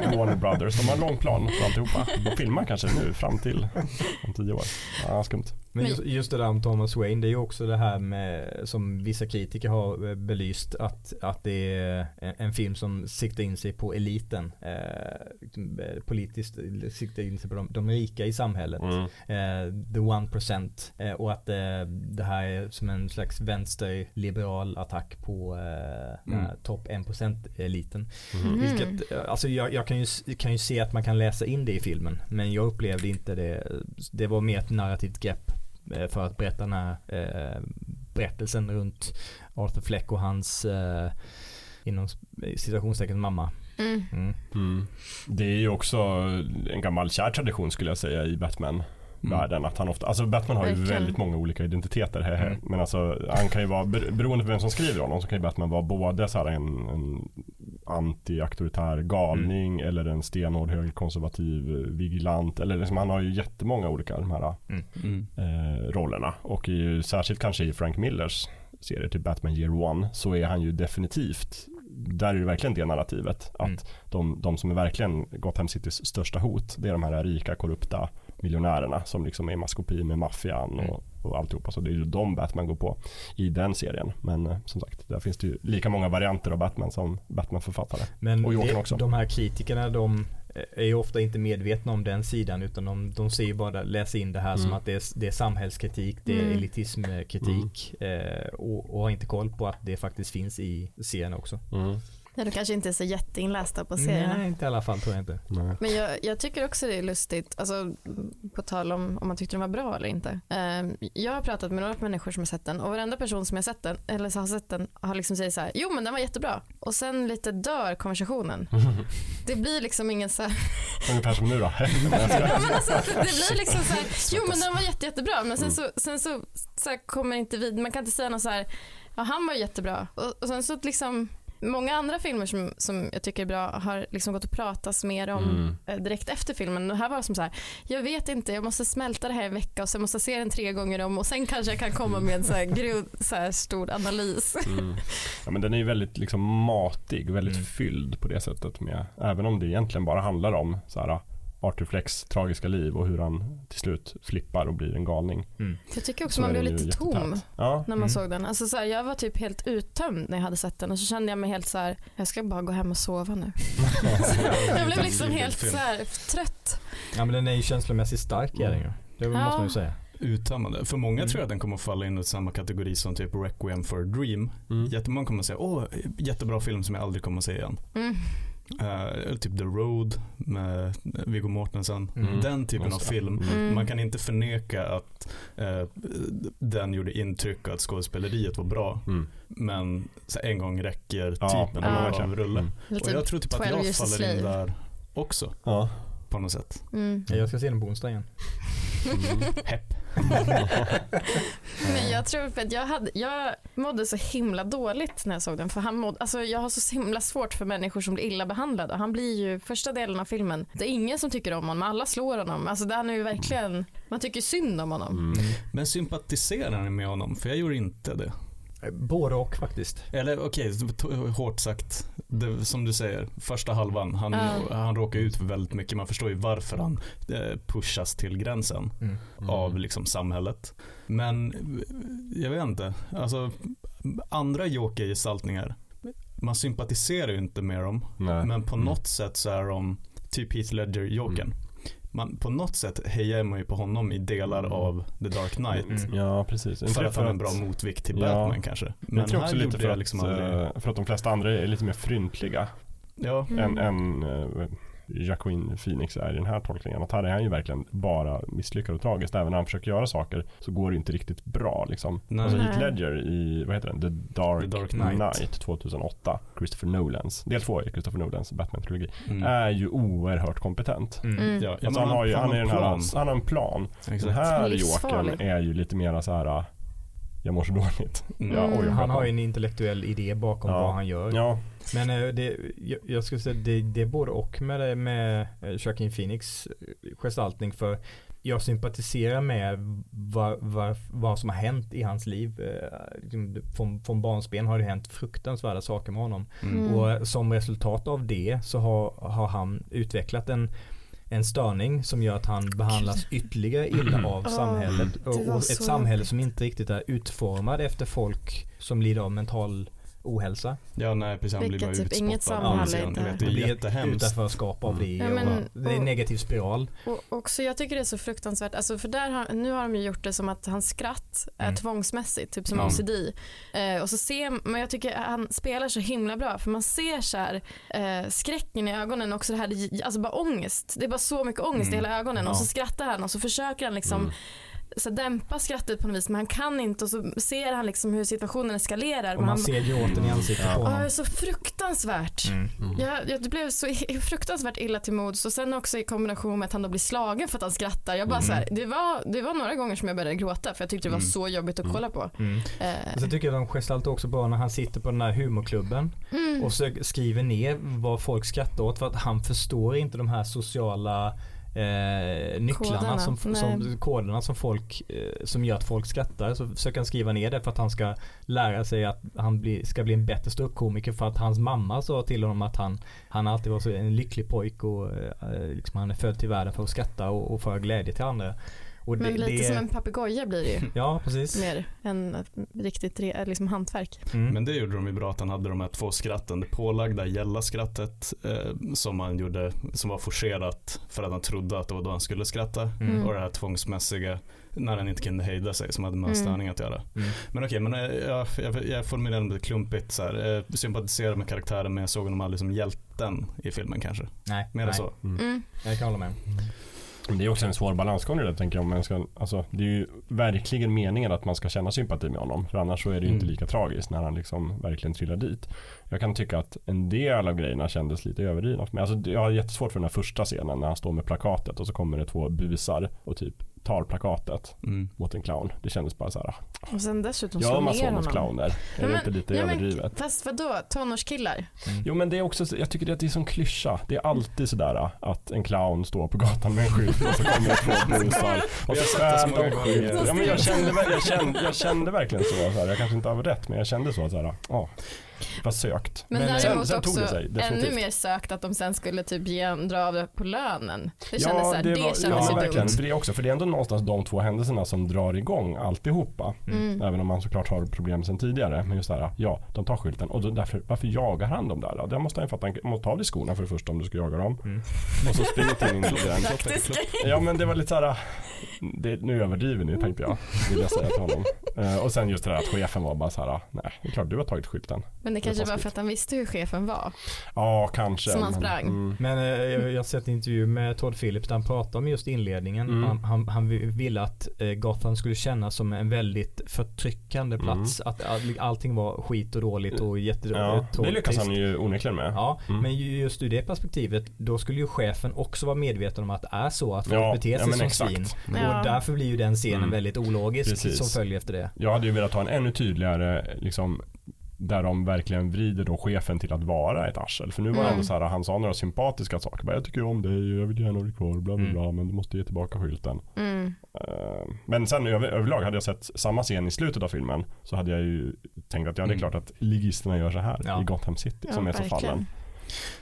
oj. [LAUGHS] Warner Brothers, de har en lång plan för alltihopa. De filmar kanske nu fram till om tio år. Ja, skumt. Men just, just det där om Thomas Wayne, det är ju också det här med som vissa kritiker har eh, belyst att, att det är en, en film som siktar in sig på eliten. Eh, eh, politiskt siktar in sig på de, de rika i samhället. Mm. Eh, the one percent. Eh, och att eh, det här är som en slags vänsterliberal attack på eh, Mm. topp 1% eliten. Mhm. Vilket, eh, alltså jag, jag kan, ju, kan ju se att man kan läsa in det i filmen. Men jag upplevde inte det. Det var mer ett narrativt grepp eh, för att berätta den här eh, berättelsen runt Arthur Fleck och hans eh, inom citationstecken mamma. Mm. Mm. Mm. Det är ju också en gammal kär tradition skulle jag säga i Batman. Världen att han ofta, alltså Batman har ju Verkligen. väldigt många olika identiteter här, Mm. Men alltså han kan ju vara, ber- beroende på vem som skriver honom så kan ju Batman vara både så här en, en anti-auktoritär galning eller en stenhård högerkonservativ eh, vigilant. Eller liksom, han har ju jättemånga olika de här Mm. eh, rollerna. Och i, ju särskilt kanske i Frank Millers serie till Batman Year One så är han ju definitivt där är det verkligen det narrativet. Att Mm. de, de som är verkligen Gotham Citys största hot, det är de här rika, korrupta miljonärerna som liksom är maskopi med maffian Mm. och, och alltihopa. Så det är ju de Batman går på i den serien. Men eh, som sagt, där finns det ju lika många varianter av Batman som Batman-författare. Men Och Jokern också. de här kritikerna de är ju ofta inte medvetna om den sidan utan de, de ser ju bara, läser in det här som Mm. att det är, det är samhällskritik, det är Mm. elitismkritik eh, och, och har inte koll på att det faktiskt finns i serien också. Ja, de kanske inte är så jätteinlästa på serierna. Nej, inte i alla fall tror jag inte. Nej. Men jag, jag tycker också det är lustigt, alltså, på tal om om man tyckte den var bra eller inte. Ehm, jag har pratat med några människor som har sett den och varenda person som har sett den, eller har sett den har liksom sagt så här, jo men den var jättebra. Och sen lite dör konversationen. [LAUGHS] Det blir liksom ingen så här, [LAUGHS] Ungefär som nu då. [LAUGHS] ja, men alltså, det blir liksom så här, jo men den var jätte, jättebra men sen så, sen så, så här, kommer inte vid, man kan inte säga något så här, ja han var jättebra. Och, och sen så liksom, många andra filmer som, som jag tycker är bra har liksom gått att pratas mer om Mm. eh, direkt efter filmen. Det här var som så här, jag vet inte, jag måste smälta det här en vecka och sen måste jag se den tre gånger om och sen kanske jag kan komma med en så här, grund, så här stor analys. Mm. [LAUGHS] Ja, men den är ju väldigt liksom matig, väldigt Mm. fylld på det sättet. Med, även om det egentligen bara handlar om så här, Arthur Flecks tragiska liv och hur han till slut flippar och blir en galning. Jag tycker också Så man blev lite tom. Ja, när man Mm. såg den. Alltså så här, jag var typ helt uttömd när jag hade sett den och så kände jag mig helt så här, jag ska bara gå hem och sova nu. [LAUGHS] jag blev liksom helt så här, trött. Ja men den är ju känslomässigt stark är den ju. Det Ja. måste man ju säga. Uttömmande. För många Mm. tror jag att den kommer falla in i samma kategori som typ Requiem for a Dream. mm. Jättemånga kommer säga, åh, jättebra film som jag aldrig kommer att se igen. Mm. Eller typ The Road med Viggo Mortensen. Mm. Den typen av film. Mm. Man kan inte förneka att eh, den gjorde intryck och att skådespeleriet var bra. Mm. Men så en gång räcker typen ja, av verkligen. rulle. Mm. Och jag tror typ att 12 jag faller in där också Ja. på något sätt. Mm. Ja, Jag ska se den på onsdag igen. [LAUGHS] Mm. Hepp. Men jag tror för att jag, hade, jag mådde så himla dåligt när jag såg den. För han mådde, alltså jag har så himla svårt för människor som blir illa behandlade. Han blir ju första delen av filmen, det är ingen som tycker om honom, alla slår honom. Alltså det han är ju verkligen, man tycker synd om honom. Mm. Men sympatiserar ni med honom? För jag gjorde inte det. Både och faktiskt. Eller okej, t- hårt sagt. Det, som du säger, första halvan. Han, Ja. han råkar ut för väldigt mycket. Man förstår ju varför han eh, pushas till gränsen Mm. av liksom samhället. Men jag vet inte. Alltså, andra Joker-gestaltningar. Man sympatiserar ju inte med dem. Nej. Men på Mm. något sätt så är de typ Heath Ledger-Jokern. Man, på något sätt hejar man ju på honom i delar Mm. av The Dark Knight. Mm. Ja, precis. För att han är en bra motvikt till Ja. Batman kanske. Men jag tror här också lite för att, liksom aldrig... eh, för att de flesta andra är lite mer fryntliga Ja, Mm. än, än uh, Jacqueline Phoenix är i den här tolkningen. Att här är han ju verkligen bara misslyckad och tragiskt. Även när han försöker göra saker så går det inte riktigt bra liksom. Nej. Alltså Heath. Ledger i, vad heter den? The Dark, The Dark Knight. Knight. 2008. Christopher Nolans. Del två i Christopher Nolans Batman-trilogi. mm. Är ju oerhört kompetent. Mm. Mm. ja, Alltså han har ju, han är den här, plan. han har en plan. Den här. Jokern är ju lite mera så här. Jag mår så dåligt. Mm. Ja, oj, Han har ju en intellektuell idé bakom Ja. vad han gör. Ja, Men eh, det, jag, jag skulle säga det, det är både och med, det, med eh, Joaquin Phoenix eh, gestaltning för jag sympatiserar med vad, vad, vad som har hänt i hans liv. Eh, liksom, Från, från barnsben har det hänt fruktansvärda saker med honom. Mm. Mm. Och som resultat av det så har, har han utvecklat en en störning som gör att han behandlas ytterligare illa [CLEARS THROAT] av samhället. Och, ett samhälle som inte riktigt är utformad efter folk som lider av mental ohälsa. Ja, nej precis. Han blir bara typ utspottad. inget samhälle Ja, Det Det är jättehemskt. utanförskap av det. Ja, men- och det är en negativ spiral. Och också, jag tycker det är så fruktansvärt, alltså för där har, nu har de ju gjort det som att hans skratt är Mm. tvångsmässigt, typ som Ja. OCD. Eh, och så ser, men jag tycker han spelar så himla bra för man ser så här, eh, skräcken i ögonen också det här, alltså bara ångest. Det är bara så mycket ångest i Mm. hela ögonen Ja. och så skrattar han och så försöker han liksom Mm. Så dämpa skrattet på något vis men han kan inte och så ser han liksom hur situationen eskalerar. Och man han, ser gråten i ansiktet på det är honom. så fruktansvärt. Mm. Jag, jag blev så fruktansvärt illa till mods och sen också i kombination med att han då blir slagen för att han skrattar. Jag bara så här, det, var, det var några gånger som jag började gråta för jag tyckte det var Mm. så jobbigt att kolla på. Mm. Eh, Och så tycker jag de gestaltar också bra när han sitter på den här humorklubben mm. och så skriver ner vad folk skrattar åt för att han förstår inte de här sociala eh, nycklarna Koderna, som, som, koderna som folk eh, som gör att folk skrattar. Så försöker han skriva ner det för att han ska lära sig att han bli, ska bli en bättre ståuppkomiker för att hans mamma sa till honom att han, han alltid var så en lycklig pojk och eh, liksom han är född till världen för att skratta och, och föra glädje till andra. Och Men det- lite det- som en papegoja blir det ju. [LAUGHS] Ja precis. Mer än ett riktigt re, liksom hantverk. Mm. Men det gjorde de ju bra att han hade de här två skratten. Det pålagda gälla-skrattet eh, som han gjorde, som var forcerat för att han trodde att det var då han skulle skratta. Mm. Och det här tvångsmässiga när han inte kunde hejda sig som hade med Mm. störning att göra. Mm. Men okej, men eh, jag, jag, jag formulerar det lite klumpigt så här. Jag sympatiserar med karaktären men jag såg honom aldrig som hjälten i filmen kanske. Nej, Mer nej. så. Mm. Jag kan hålla med. Det är också en svår balansgång det tänker jag. Om man ska, alltså, det är ju verkligen meningen att man ska känna sympati med honom. För annars så är det ju inte Mm. lika tragiskt när han liksom verkligen trillar dit. Jag kan tycka att en del av grejerna kändes lite överdrivna. Men alltså, jag har jättesvårt för den här första scenen när han står med plakatet och så kommer det två busar och typ tar plakatet Mm. mot en clown. Det kändes bara så här. Och sen dessutom Gör slå man ner så mot honom. clowner? Är Ja, det men- inte lite ja, men- överdrivet? Fast vadå, tonårskillar? Jo men det är också, jag tycker att det är som klyscha. Det är alltid sådär att en clown står på gatan med en skylt och så kommer det två [LAUGHS] busar och så så många de skylten. Ja, men jag, kände, ver- jag, kände, jag kände verkligen så, så här. jag kanske inte har rätt men jag kände så såhär, ja, vad sökt. Men, Men sen- sen tog det sig, ännu definitivt. mer sökt att de sen skulle typ ge, dra av det på lönen. Det kändes ja, såhär, det, var, kändes ja, ju verkligen. dumt. För det också, för det är ändå någonstans de två händelserna som drar igång alltihopa. Mm. Även om man såklart har problem sen tidigare. Men just det här, ja, de tar skylten och då, därför, varför jagar han dem där? Det måste han ju fatta, måste ta av dig skorna för det första om du ska jaga dem. Mm. Och så springer till in i den. Ja men det var lite såhär, det, nu överdriver ni tänkte jag, vill jag säga till honom. Eh, och sen just det där att chefen var bara såhär, nej det är klart du har tagit skylten. Men det kanske var för att han visste hur chefen var. Ja kanske. Som han men- sprang. Mm. Men eh, jag jag har sett en intervju med Todd Phillips där han pratar om just inledningen. Mm. Han, han, han ville att eh, Gotham skulle kännas som en väldigt förtryckande plats. Att all, allting var skit och dåligt och Ja, jättetråkigt. det lyckas han ju onekligen med. Ja, Mm. men ju- just ur det perspektivet då skulle ju chefen också vara medveten om att det är så att folk Ja, beter ja, sig men som exakt. svin. Ja. Och därför blir ju den scenen Mm. väldigt ologisk Precis. som följer efter det. Jag hade ju velat ha en ännu tydligare liksom där de verkligen vrider då chefen till att vara ett arsel. För nu var det Mm. ändå så här, han sa några sympatiska saker. Bara, jag tycker om dig, jag vill gärna ha dig kvar, bla bla Mm. bla, men du måste ge tillbaka skylten. Mm. Eh, Men sen över, överlag hade jag sett samma scen i slutet av filmen så hade jag ju tänkt att ja det är Mm. klart att ligisterna gör så här Ja. i Gotham City Ja, som är så verkligen. fallen.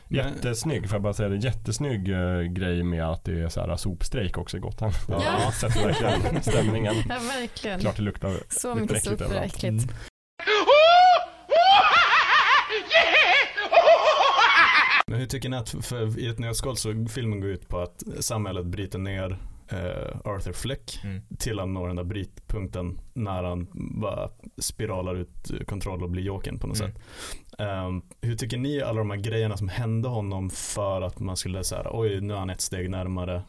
Jättesnygg, får jag bara säga det, jättesnygg eh, grej med att det är så här sopstrejk också i Gotham. Ja. Jag sätter verkligen [LAUGHS] stämningen. Ja, verkligen. Klart det luktar Så luktar mycket äckligt överallt. äckligt. Mm. Men hur tycker ni att, för i ett nötskal så filmen går ut på att samhället bryter ner eh, Arthur Fleck Mm. till han når den där brytpunkten när han bara spiralar ut kontroll och blir Jokern på något Mm. sätt. Ehm, hur tycker ni alla de här grejerna som hände honom för att man skulle säga oj nu är han ett steg närmare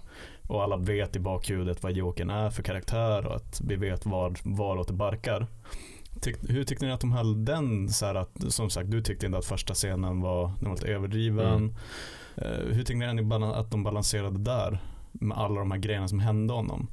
och alla vet i bakhuvudet vad Jokern är för karaktär och att vi vet var, varåt det barkar. Tyck, hur tyckte ni att de höll den så här att, som sagt du tyckte inte att första scenen var, den var lite överdriven. Mm. Eh, hur tyckte ni att de balanserade där med alla de här grejerna som hände honom?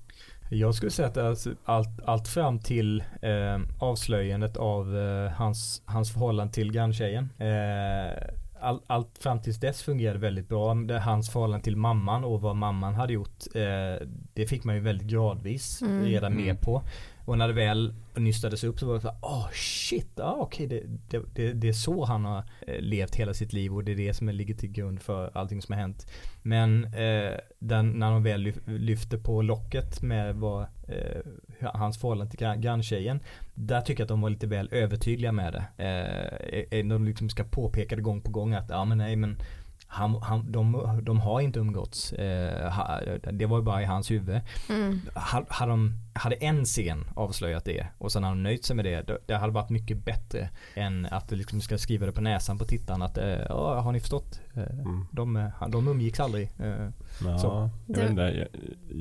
Jag skulle säga att alltså, allt, allt fram till eh, avslöjandet av eh, hans, hans förhållande till granntjejen. Eh, all, allt fram tills dess fungerade väldigt bra. Det, hans förhållande till mamman och vad mamman hade gjort. Eh, det fick man ju väldigt gradvis Mm. redan Mm. med på. Och när det väl nystades upp så var det så här, åh shit, ja okej det, det, det, det är så han har eh, levt hela sitt liv och det är det som ligger till grund för allting som har hänt. Men eh, den, när de väl lyf- lyfter på locket med vad, eh, hans förhållande till gran- granntjejen. Där tycker jag att de var lite väl övertydliga med det. Eh, eh, de liksom ska påpeka det gång på gång att ja men nej men han, han, de, de har inte umgåtts. Eh, det var ju bara i hans huvud. Mm. Ha- Hade, de, hade en scen avslöjat det och sen hade de nöjt sig med det. Det- hade varit mycket bättre än att du liksom ska skriva det på näsan på tittaren att eh, ja, har ni förstått? Eh, Mm. de, eh, de umgicks aldrig. Ja, Så. jag, vet inte, jag,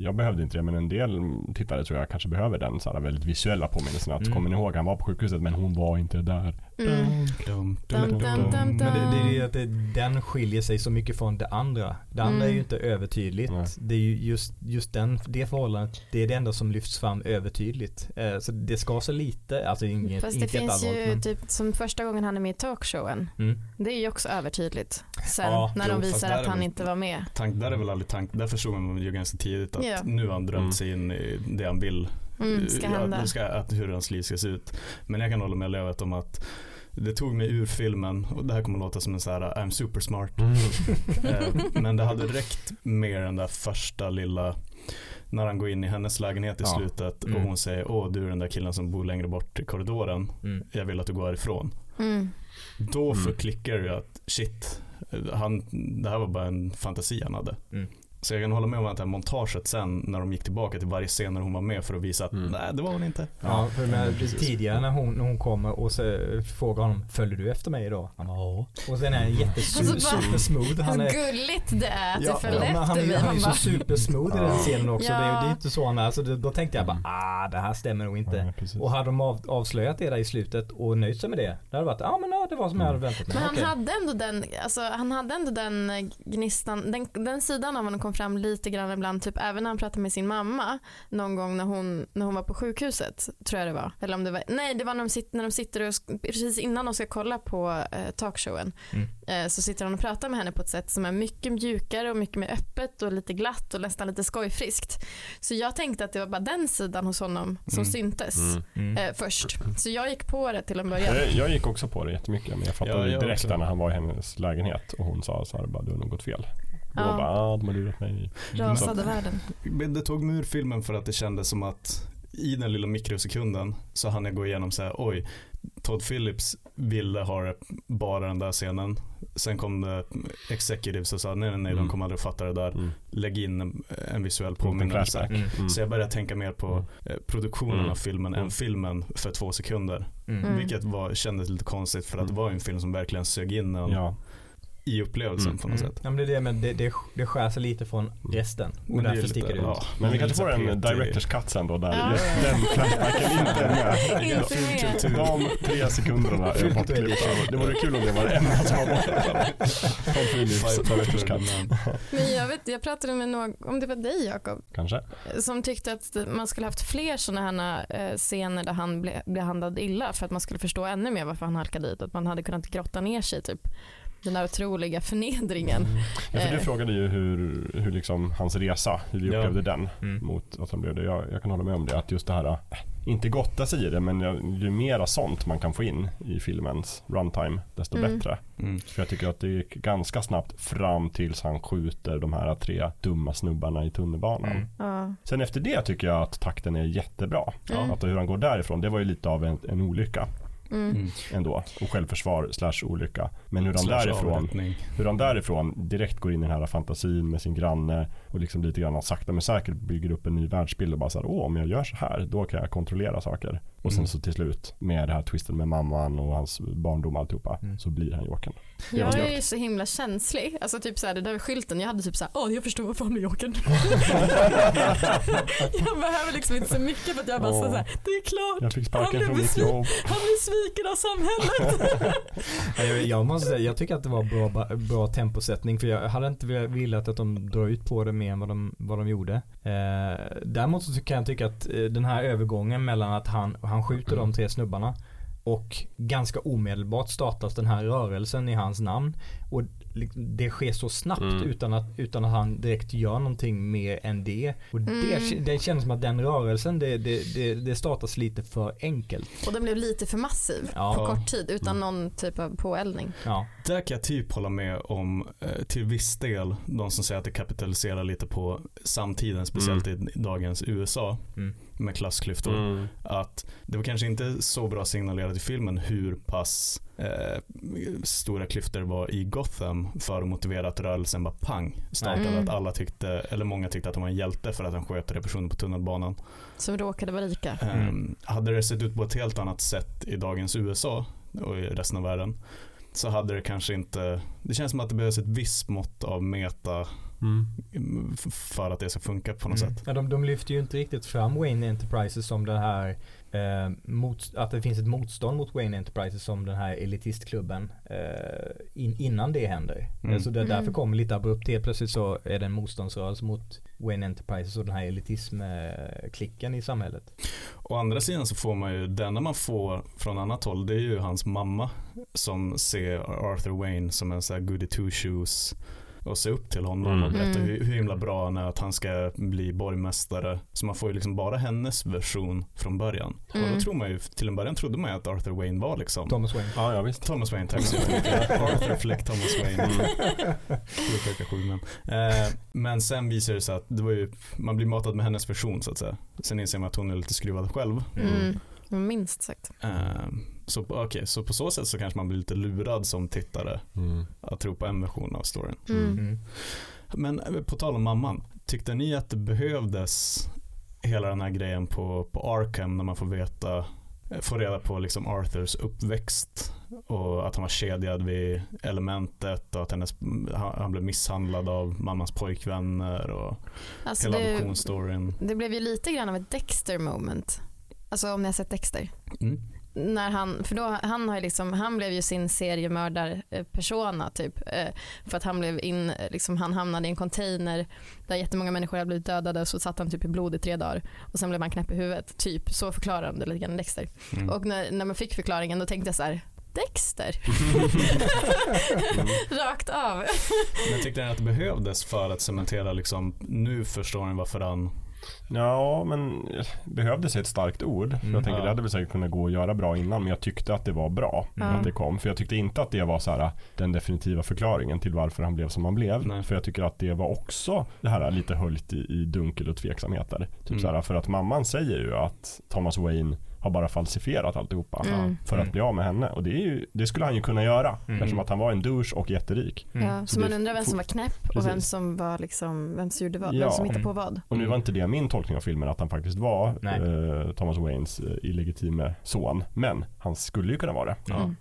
jag behövde inte det men en del tittare tror jag kanske behöver den så här väldigt visuella påminnelsen att Mm. kommer ni ihåg han var på sjukhuset men hon var inte där. Mm. Dum, Dum, dum, dum, Men det, det är att det, den skiljer sig så mycket från det andra. Det andra är Mm. ju inte övertydligt. Nej. Det är ju just, just den, det förhållandet, det är det enda som lyfts fram övertydligt. Eh, så det ska så lite, alltså inget, Fast det inget finns jätteallvarligt, ju men- typ som första gången han är med i talkshowen. Mm. Det är ju också övertydligt. Sen Ja, när jo, de visar att han väl- inte var med. Tank, där är väl aldrig tank, där förstod man ju ganska tidigt att Ja. nu har han drömt Mm. sig in i det han vill. Mm, ska Ja, ska, att hur hans liv ska se ut. Men jag kan hålla med Lövet om att det tog mig ur filmen och det här kommer låta som en så här I'm super smart. [LAUGHS] Eh, Men det hade räckt med den där första lilla när han går in i hennes lägenhet i Ja. slutet och Mm. hon säger åh du är den där killen som bor längre bort i korridoren. Mm. Jag vill att du går härifrån. Mm. Då Mm. förklickar ju att shit, han, det här var bara en fantasi han hade. Mm. Så jag kan hålla med om att det här montaget sen när de gick tillbaka till varje scen när hon var med för att visa att Mm. nej det var hon inte. Ja, för med, precis. tidigare när hon, när hon kommer och så frågar honom Följer du efter mig idag? Han bara, ja. Och sen är han Alltså, bara- jättesmooth. Han är, gulligt det är att Ja, du följde han, efter är- mig. han är Man ju så supersmooth i den Ja. scenen också. Det, är, Ja. det är inte så han är. Så det, då tänkte jag bara, ah det här stämmer nog inte. Precis. Och hade de av, avslöjat det där i slutet och nöjt sig med det. Det hade varit, ja ah, men ja, det var som jag hade väntat mig. men han Okej. hade ändå den, alltså, han hade ändå den gnistan, den, den sidan av honom kom fram lite grann ibland, typ även när han pratade med sin mamma någon gång när hon, när hon var på sjukhuset, tror jag det var. Eller om det var, nej det var när de, sitter, när de sitter och, precis innan de ska kolla på eh, talkshowen, Mm. eh, så sitter han och pratar med henne på ett sätt som är mycket mjukare och mycket mer öppet och lite glatt och nästan lite skojfriskt. Så jag tänkte att det var bara den sidan hos honom som Mm. syntes Mm. Mm. eh, först. Så jag gick på det till en början. Jag, jag gick också på det jättemycket men jag fattade Ja, jag direkt också. när han var i hennes lägenhet och hon sa så här bara du har nog gått fel. Ja. var bara ah, de har lurat mig. Rasade världen. Men det tog mig ur filmen för att det kändes som att i den lilla mikrosekunden så hann jag gå igenom så här, oj, Todd Phillips ville ha bara den där scenen. Sen kom det executives och sa nej, nej, nej, Mm. de kommer aldrig fatta det där. Mm. Lägg in en, en visuell påminnelse. Mm. Mm. Så jag började tänka mer på Mm. eh, produktionen Mm. av filmen än Mm. filmen för två sekunder. Mm. Mm. Vilket var, kändes lite konstigt för att Mm. det var en film som verkligen sög in en Ja. I upplevelsen Mm. på något Mm. sätt. Ja, men det, är det, men det, det, det skär sig lite från resten. Och Men därför sticker det ut. ja, Men vi kanske får en director's cut sen då där Ja. just den flashbacken inte är med. De tre sekunderna är bortklippta. Det vore kul om det var det enda som var borta. Tom director's cut. men- jag, vet, jag pratade med någon, om det var dig Jakob, Kanske. som tyckte att man skulle haft fler sådana här eh, scener där han blev, blev handlad illa för att man skulle förstå ännu mer varför han halkade dit. Att man hade kunnat grotta ner sig typ. Den där otroliga förnedringen. Ja, för du Eh. frågade ju hur, hur liksom hans resa, hur vi Ja. upplevde den Mm. mot att han blev det. Jag, jag kan hålla med om det, att just det här, äh, inte gotta sig i det, men ju mera sånt man kan få in i filmens runtime, desto Mm. bättre. Mm. För jag tycker att det gick ganska snabbt fram tills han skjuter de här tre dumma snubbarna i tunnelbanan. Mm. Ja. Sen efter det tycker jag att takten är jättebra. Mm. Att hur han går därifrån, det var ju lite av en, en olycka Mm. Mm. ändå. Och självförsvar slash olycka. Men hur han Slash därifrån avrättning. hur han därifrån direkt går in i den här fantasin med sin granne och liksom lite grann sakta men säkert bygger upp en ny världsbild och bara såhär, åh om jag gör så här då kan jag kontrollera saker. Och sen Mm. så till slut med det här twisten med mamman och hans barndom och alltihopa Mm. så blir han Jokern. Jag är ju så himla känslig. Alltså typ såhär, det där med skylten, jag hade typ såhär, åh jag förstår varför han blir Jokern. [LAUGHS] jag behöver liksom inte så mycket för att jag bara Åh. såhär, det är klart, Jag fick sparken Han från blev besviken. han blir sviken av samhället. [LAUGHS] Ja, Jag, jag måste säga, jag tycker att det var bra, bra temposättning för jag hade inte velat att de drar ut på det mer än vad de, vad de gjorde. Eh, däremot så kan jag tycka att eh, den här övergången mellan att han, han skjuter de tre snubbarna och ganska omedelbart startas den här rörelsen i hans namn. Och det sker så snabbt Mm. utan, att, utan att han direkt gör någonting mer än det. Och det, Mm. det känns som att den rörelsen, det, det, det, det startas lite för enkelt. Och den blev lite för massiv Ja. på kort tid utan någon typ av påeldning. Ja. Där kan jag typ hålla med om eh, till viss del de som säger att det kapitaliserar lite på samtiden, speciellt i dagens USA. Mm. med klassklyftor. Mm. Att det var kanske inte så bra signalerat i filmen hur pass eh, stora klyftor var i Gotham för att motivera att rörelsen bara pang startade. Mm. Att alla tyckte, eller många tyckte att han var en hjälte för att han sköt tre personer på tunnelbanan. Som råkade vara rika. Mm. Um, hade det sett ut på ett helt annat sätt i dagens USA och i resten av världen så hade det kanske inte, det känns som att det behövs ett visst mått av meta Mm. för att det ska funka på något Mm. sätt. Ja, de, de lyfter ju inte riktigt fram Wayne Enterprises som den här eh, mot, att det finns ett motstånd mot Wayne Enterprises som den här elitistklubben eh, in, innan det händer. Mm. Eh, Så det, därför Mm. kommer lite abrupt. Helt plötsligt så är det en motståndsrörelse mot Wayne Enterprises och den här elitismklicken i samhället. Å andra sidan så får man ju, det enda man får från annat håll det är ju hans mamma som ser Arthur Wayne som en sån här goody two shoes och ser upp till honom Mm. och berättar Mm. hur, hur himla bra han är att han ska bli borgmästare. Så man får ju liksom bara hennes version från början. Och Mm. då tror man ju, till en början trodde man ju att Arthur Wayne var liksom Thomas Wayne. Ja, ja visst. Thomas Wayne, tack så mycket. Arthur Fleck Thomas Wayne. Mm. Eh, men sen visar det sig att det var ju, man blir matad med hennes version så att säga. Sen inser man att hon är lite skruvad själv. Mm. Minst sagt. Eh, så, på- okej, så på så sätt så kanske man blir lite lurad som tittare Mm. att tro på en version av storyn. Mm. Mm. Men eh, på tal om mamman, tyckte ni att det behövdes hela den här grejen på, på Arkham när man får veta eh, få reda på liksom Arthurs uppväxt och att han var kedjad vid elementet och att hennes, han blev misshandlad av mammans pojkvänner och Alltså hela det, adoptionsstoryn. det blev ju lite grann av ett Dexter moment. Alltså om ni har sett Dexter. Mm. När han, för då, han, har liksom, han blev ju sin seriemördar-persona typ. eh, För att han blev in, eh, liksom, han hamnade i en container där jättemånga människor hade blivit dödade så satt han typ i blod i tre dagar. Och sen blev han knäpp i huvudet. Typ så förklarar de det lite grann Dexter. Mm. Och när, när man fick förklaringen då tänkte jag så här. Dexter? [LAUGHS] [LAUGHS] Rakt av. Men tyckte ni att det behövdes för att cementera liksom, nu förstår ni varför han Ja, men behövdes ett starkt ord. För Mm. jag tänker Ja. det hade väl säkert kunnat gå att göra bra innan, men jag tyckte att det var bra Ja. att det kom. För jag tyckte inte att det var så här, den definitiva förklaringen till varför han blev som han blev. Nej. För jag tycker att det var också det här lite höljt i, i dunkel och tveksamheter. Typ Mm. så här, för att mamman säger ju att Thomas Wayne har bara falsifierat alltihopa Mm. för att Mm. bli av med henne. Och det, är ju, det skulle han ju kunna göra Mm. eftersom att han var en douche och jätterik. Mm. Ja, så Så man undrar vem som var knäpp och vem som var liksom, vem som gjorde vad, Ja. vem som hittade på Mm. vad. Och nu var inte det min tolkning av filmen att han faktiskt var Nej. eh, Thomas Waynes eh, illegitime son. Men han skulle ju kunna vara det. Ja. Mm.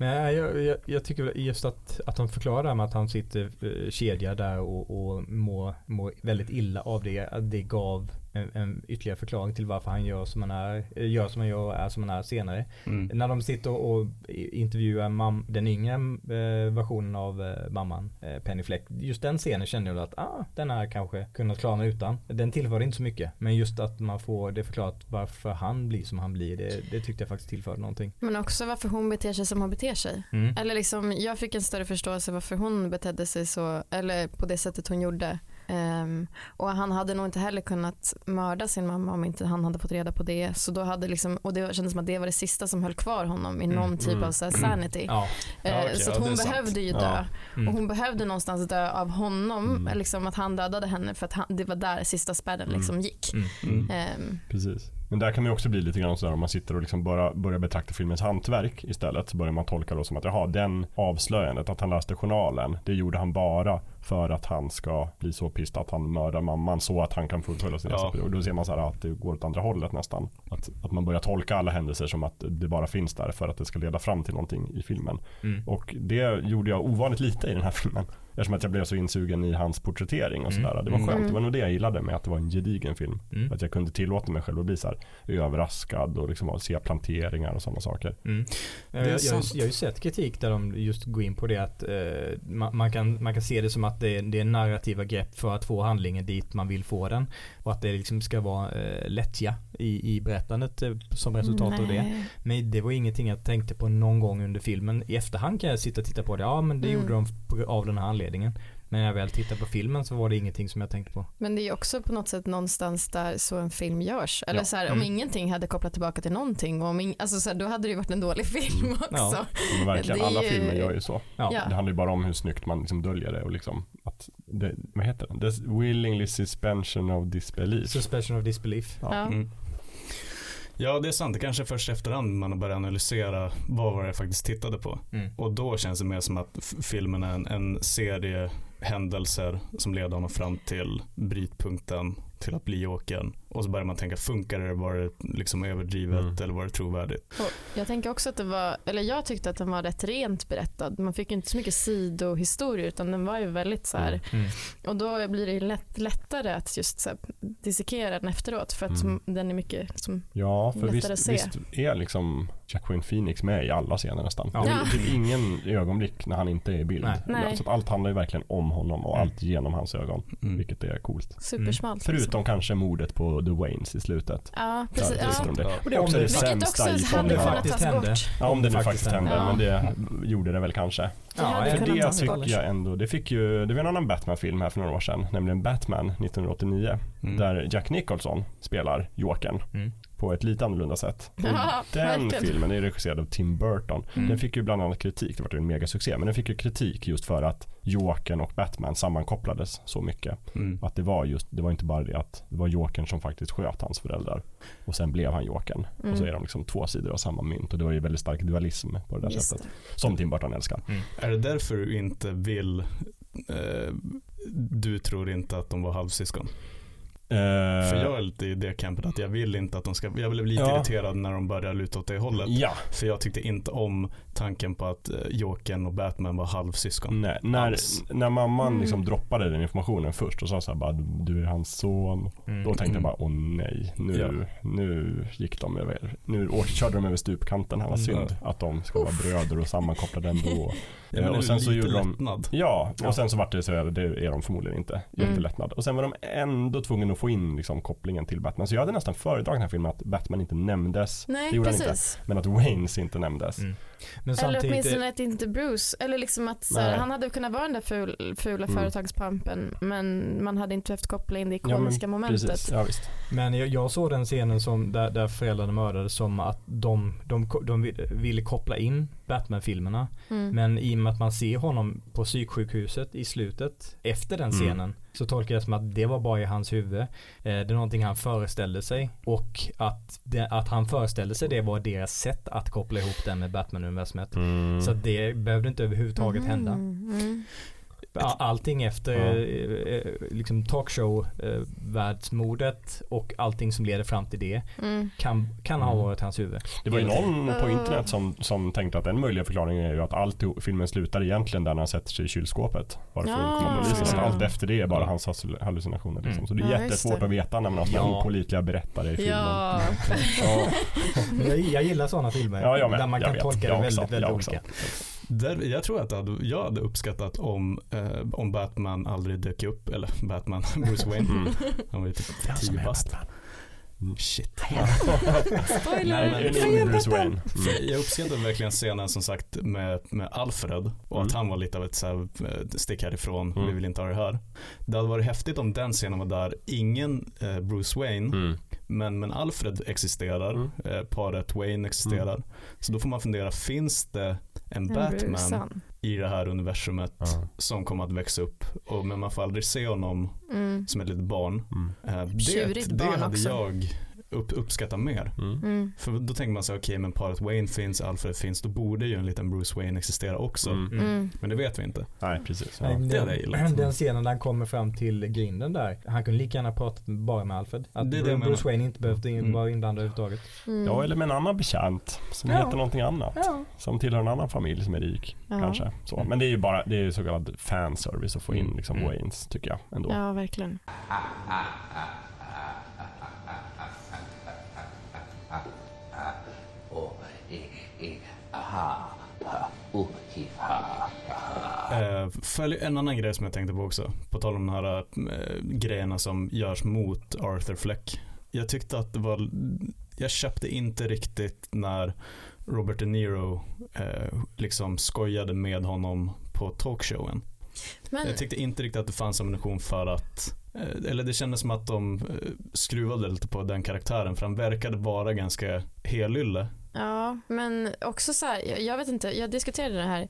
Men jag, jag, jag tycker just att, att de förklarar med att han sitter eh, kedjad där och, och mår, mår väldigt illa av det. Att det gav en, en ytterligare förklaring till varför han gör som han är, eh, gör som han gör och är som han är senare. mm. När de sitter och intervjuar mam, den yngre eh, versionen av eh, mamman, eh, Penny Fleck. Just den scenen kände jag att ah, den här kanske kunnat klara utan. Den tillförde inte så mycket. Men just att man får det förklarat varför han blir som han blir. Det, det tyckte jag faktiskt tillförde någonting. Men också varför hon beter sig som hon beter sig. Mm. Eller liksom, jag fick en större förståelse varför hon betedde sig så, eller på det sättet hon gjorde. Ehm, och han hade nog inte heller kunnat mörda sin mamma om inte han hade fått reda på det. Så då hade liksom, och det kändes som att det var det sista som höll kvar honom i någon Mm, typ mm. av så här sanity. Ja. Ja, Eh, okej, så ja, det hon sant. behövde ju Ja. dö. Mm. Och hon behövde någonstans dö av honom, Mm. liksom att han dödade henne för att han, det var där sista spärren liksom gick. Mm. Mm. Ehm, Precis. Men där kan man ju också bli lite grann sådär om man sitter och liksom bara börjar betrakta filmens hantverk istället så börjar man tolka det som att jaha, den avslöjandet att han läste journalen det gjorde han bara för att han ska bli så pissed att han mördar mamman så att han kan fullfölja sin Ja. resa. Och då ser man så här att det går åt andra hållet nästan. Att, att man börjar tolka alla händelser som att det bara finns där för att det ska leda fram till någonting i filmen. Mm. Och det gjorde jag ovanligt lite i den här filmen. Eftersom att jag blev så insugen i hans porträttering och Mm. sådär. Det var skönt. Mm. Det var nog det jag gillade med att det var en gedigen film. Mm. Att jag kunde tillåta mig själv att bli så här överraskad och liksom se planteringar och sådana saker. Mm. är Jag, jag, jag har ju sett kritik där de just går in på det att eh, man, man, kan, man kan se det som att det är, det är narrativa grepp för att få handlingen dit man vill få den. Och att det liksom ska vara eh, lättja i, i berättandet eh, som resultat av det. nej. Men det var ingenting jag tänkte på någon gång under filmen. I efterhand kan jag sitta och titta på det. Ja men det Mm. gjorde de av den här anledningen. Men när jag väl tittade på filmen så var det ingenting som jag tänkte på. Men det är ju också på något sätt någonstans där så en film görs. Eller Ja. så här, om Mm. ingenting hade kopplat tillbaka till någonting, och om ing, alltså så här, då hade det ju varit en dålig [LAUGHS] film också. Ja. Men verkligen, Det alla ju- filmer gör ju så. Ja. Ja. Det handlar ju bara om hur snyggt man liksom döljer det och liksom att det, vad heter den? This willingly suspension of disbelief. Suspension of disbelief. Ja. Mm. Ja, det är sant. Det kanske är först efterhand man har börjat analysera vad var det jag faktiskt tittade på. Mm. Och då känns det mer som att filmen är en, en serie händelser som leder honom fram till brytpunkten till att bli Jokern. Och så börjar man tänka, funkar det? Var det liksom överdrivet Mm. eller var det trovärdigt? Och jag tänker också att det var, eller jag tyckte att den var rätt rent berättad. Man fick ju inte så mycket sidohistorier utan den var ju väldigt så här. Mm. Och då blir det ju lätt, lättare att just så här, dissekera den efteråt för att Mm. den är mycket som, Ja, för Lättare visst, att se. visst är liksom Jacqueline Phoenix med i alla scener nästan. Ja. Det är typ ingen ögonblick när han inte är i bild. Nej. Nej. Så att allt handlar ju verkligen om honom och Mm. allt genom hans ögon. Mm. Vilket är coolt. supersmalt. Förutom liksom. kanske mordet på The Waynes i slutet. Ja, Ja, precis. det Ja. de det. Ja. Och det är också Om det det- sämsta också i Om det faktiskt hände. Ja, om det nu faktiskt hände. hände. Men det gjorde det väl kanske. Det Ja, för det tycker jag ändå, det fick ju, det var en annan Batman-film här för några år sedan, nämligen Batman 1989. Mm. Där Jack Nicholson spelar Jokern Mm. På ett lite annorlunda sätt. [LAUGHS] Och Ja, den verkligen. filmen är regisserad av Tim Burton. Mm. Den fick ju bland annat kritik, det var en megasuccé, men den fick ju kritik just för att Jokern och Batman sammankopplades så mycket. Mm. Att det var just, det var inte bara det att det var Jokern som faktiskt sköt hans föräldrar. Och sen blev han Jokern. Mm. Och så är de liksom två sidor av samma mynt och det var ju väldigt stark dualism på det där Just sättet. Som Tim Burton älskar. Är det därför du inte vill eh, du tror inte att de var halvsyskon? För jag är lite i det campet att jag vill inte att de ska, jag blev lite Ja. irriterad när de började luta åt det hållet. Ja, För jag tyckte inte om tanken på att eh, Jokern och Batman var halvsyskon. nej, när, Alls. när mamman Mm. liksom droppade den informationen först och sa så här bara du är hans son. Mm. Då tänkte jag Mm. bara åh nej, nu, Ja. nu gick de över, nu körde de över stupkanten här, vad synd att de ska vara bröder och sammankopplade ändå. [LAUGHS] Ja, men och sen så gjorde de lättnad. Ja, och Ja. sen så vart det så här, det är de förmodligen inte. Jättelättnad. Och sen var de ändå tvungna att få in liksom kopplingen till Batman. Så jag hade nästan föredragit den här filmen att Batman inte nämndes. det Nej, gjorde han precis. inte. Men att Waynes inte nämndes. Mm. Men Eller samtidigt, åtminstone att inte Bruce, eller liksom att så han hade kunnat vara den där ful, fula Mm. företagspampen men man hade inte behövt koppla in det Ja, men ikoniska momentet. Precis, ja visst. men jag, jag såg den scenen som där, där föräldrarna mördades som att de, de, de ville koppla in Batman-filmerna. Mm. Men i och med att man ser honom på psyksjukhuset i slutet efter den Mm. scenen så tolkar jag det som att det var bara i hans huvud. Eh, det är någonting han föreställde sig och att, det, att han föreställde sig det var deras sätt att koppla ihop den med Batman-universumet. Mm. Så det behövde inte överhuvudtaget hända. Mm. A- Allting efter Ja. eh, eh, liksom talkshow-världsmordet och allting som leder fram till det Mm. kan, kan ha Mm. varit hans huvud. Det var ju någon på internet som, som tänkte att en möjlig förklaring är ju att allt filmen slutar egentligen där när han sätter sig i kylskåpet. Bara för att Ja. komma polisen. Allt efter det är bara Mm. hans hallu- hallucinationer. Liksom. Mm. Så det är Ja, jättesvårt det. att veta när man har Ja. ja. pålitliga berättare i filmen. Ja. [LAUGHS] Ja, Jag, jag gillar sådana filmer ja jag med. där man kan tolka jag det också. väldigt, väldigt olika. Där, jag tror att jag hade, jag hade uppskattat om, eh, om Batman aldrig dök upp, eller [LAUGHS] Batman, Bruce Wayne. Mm. Han var ju typ tio bast. Batman. Shit. [LAUGHS] Spoiler! Nej, en ung Bruce Wayne. Mm. Jag uppskattar verkligen scenen som sagt med, med Alfred och att Mm. han var lite av ett så här, eh, stick härifrån, Mm. vi vill inte ha det här. Det hade varit häftigt om den scenen var där, ingen eh, Bruce Wayne, Mm. men, men Alfred existerar, Mm. eh, paret Wayne existerar. Så då får man fundera, finns det en Batman brusan. i det här universumet Ja. som kommer att växa upp? Och, men man får aldrig se honom Mm. som ett litet barn. Mm. Eh, det Tjurigt det barn hade också. jag upp, uppskattat mer. Mm. Mm. För då tänker man sig, okej men paret Wayne finns, Alfred finns, då borde ju en liten Bruce Wayne existera också. Mm. Mm. Men det vet vi inte. Nej, precis. Ja. det hade jag den, gillat. den scenen där han kommer fram till grinden där. Han kunde lika gärna pratat bara med Alfred. Att Det är det Bruce menar. Wayne inte behövde in, Mm. vara inblandad överhuvudtaget. Mm. ja, eller med en annan bekant som Ja. heter någonting annat. Ja. Som tillhör en annan familj som är rik. Ja. Kanske. Så. Men det är ju bara det är ju så kallad fanservice att få in Mm. liksom Mm. Waynes tycker jag ändå. ja, verkligen. och ha, ha, hi, ha. Eh, följ en annan grej som jag tänkte på också. På tal om de här eh, grejerna som görs mot Arthur Fleck. Jag tyckte att det var, jag köpte inte riktigt när Robert De Niro eh, liksom skojade med honom på talkshowen. Men, Jag tyckte inte riktigt att det fanns ammunition för att eh, eller det kändes som att de eh, skruvade lite på den karaktären för han verkade vara ganska helylle ja, men också så här, jag, jag vet inte, jag diskuterade det här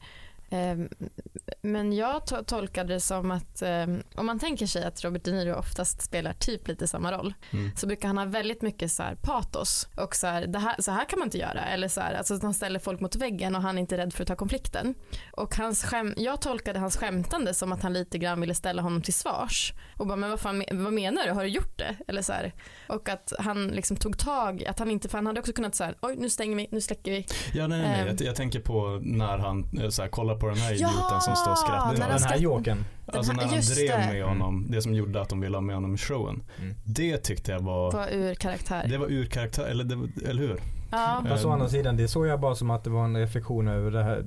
men jag to- tolkade det som att eh, om man tänker sig att Robert De Niro oftast spelar typ lite samma roll Mm. så brukar han ha väldigt mycket så här patos och så här, här, så här kan man inte göra eller så här, alltså att han ställer folk mot väggen och han är inte rädd för att ta konflikten. Och hans skäm, jag tolkade hans skämtande som att han lite grann ville ställa honom till svars och bara men vad, fan, vad menar du, har du gjort det? Eller så här, och att han liksom tog tag, att han inte, för han hade också kunnat så här, oj nu stänger vi, nu släcker vi. Ja, nej, nej, Ehm. jag, jag tänker på när han eh, så här, kollar på den här Ja, idioten som står och skrattar. Den han här jokern. Alltså när han drev det. med honom, det som gjorde att de ville ha med honom i showen. Mm. Det tyckte jag var, Var ur karaktär. det var ur karaktär, eller, det, eller hur? Ja. Fast å Ehm. andra sidan, det såg jag bara som att det var en reflektion över det här,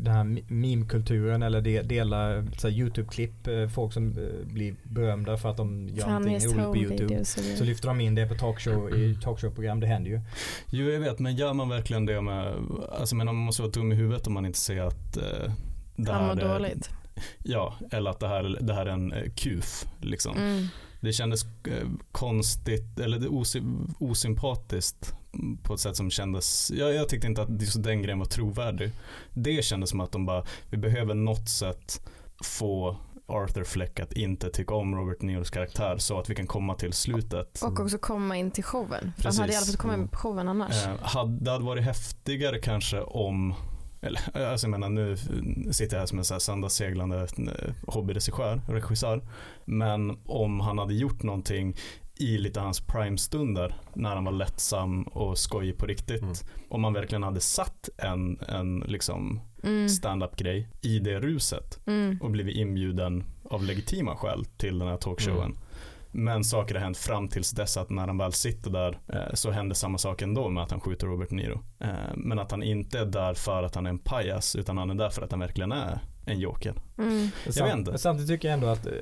den här meme-kulturen eller de, dela så här, YouTube-klipp, eh, folk som eh, blir berömda för att de gör någonting roligt på YouTube. Så lyfter de in det på talkshow, i talkshow-program, det händer ju. Jo jag vet, men gör man verkligen det med, alltså men man måste vara dum i huvudet om man inte ser att eh, det Han här mår är, dåligt. Ja, eller att det här, det här är en eh, kuf liksom. Mm. Det kändes eh, konstigt, eller osy- osympatiskt på ett sätt som kändes, jag, jag tyckte inte att just den grejen var trovärdig. Det kändes som att de bara, vi behöver något sätt få Arthur Fleck att inte tycka om Robert Niros karaktär så att vi kan komma till slutet. Och också komma in till showen. För han Precis. hade i alla fall komma in på showen annars. Eh, hade, det hade varit häftigare kanske om eller, alltså jag menar nu sitter jag här som en så här söndagsseglande eh, hobbyregissör, regissör. Men om han hade gjort någonting i lite hans prime-stunder när han var lättsam och skojig på riktigt. Mm. Om man verkligen hade satt en, en liksom Mm. stand-up grej i det ruset Mm. och blivit inbjuden av legitima skäl till den här talkshowen. Men saker har hänt fram tills dess att när han väl sitter där eh, så händer samma sak ändå med att han skjuter Robert Niro. Eh, men att han inte är där för att han är en pajas utan han är där för att han verkligen är en joker. Mm. Jag vet inte. Samtidigt tycker jag ändå att eh,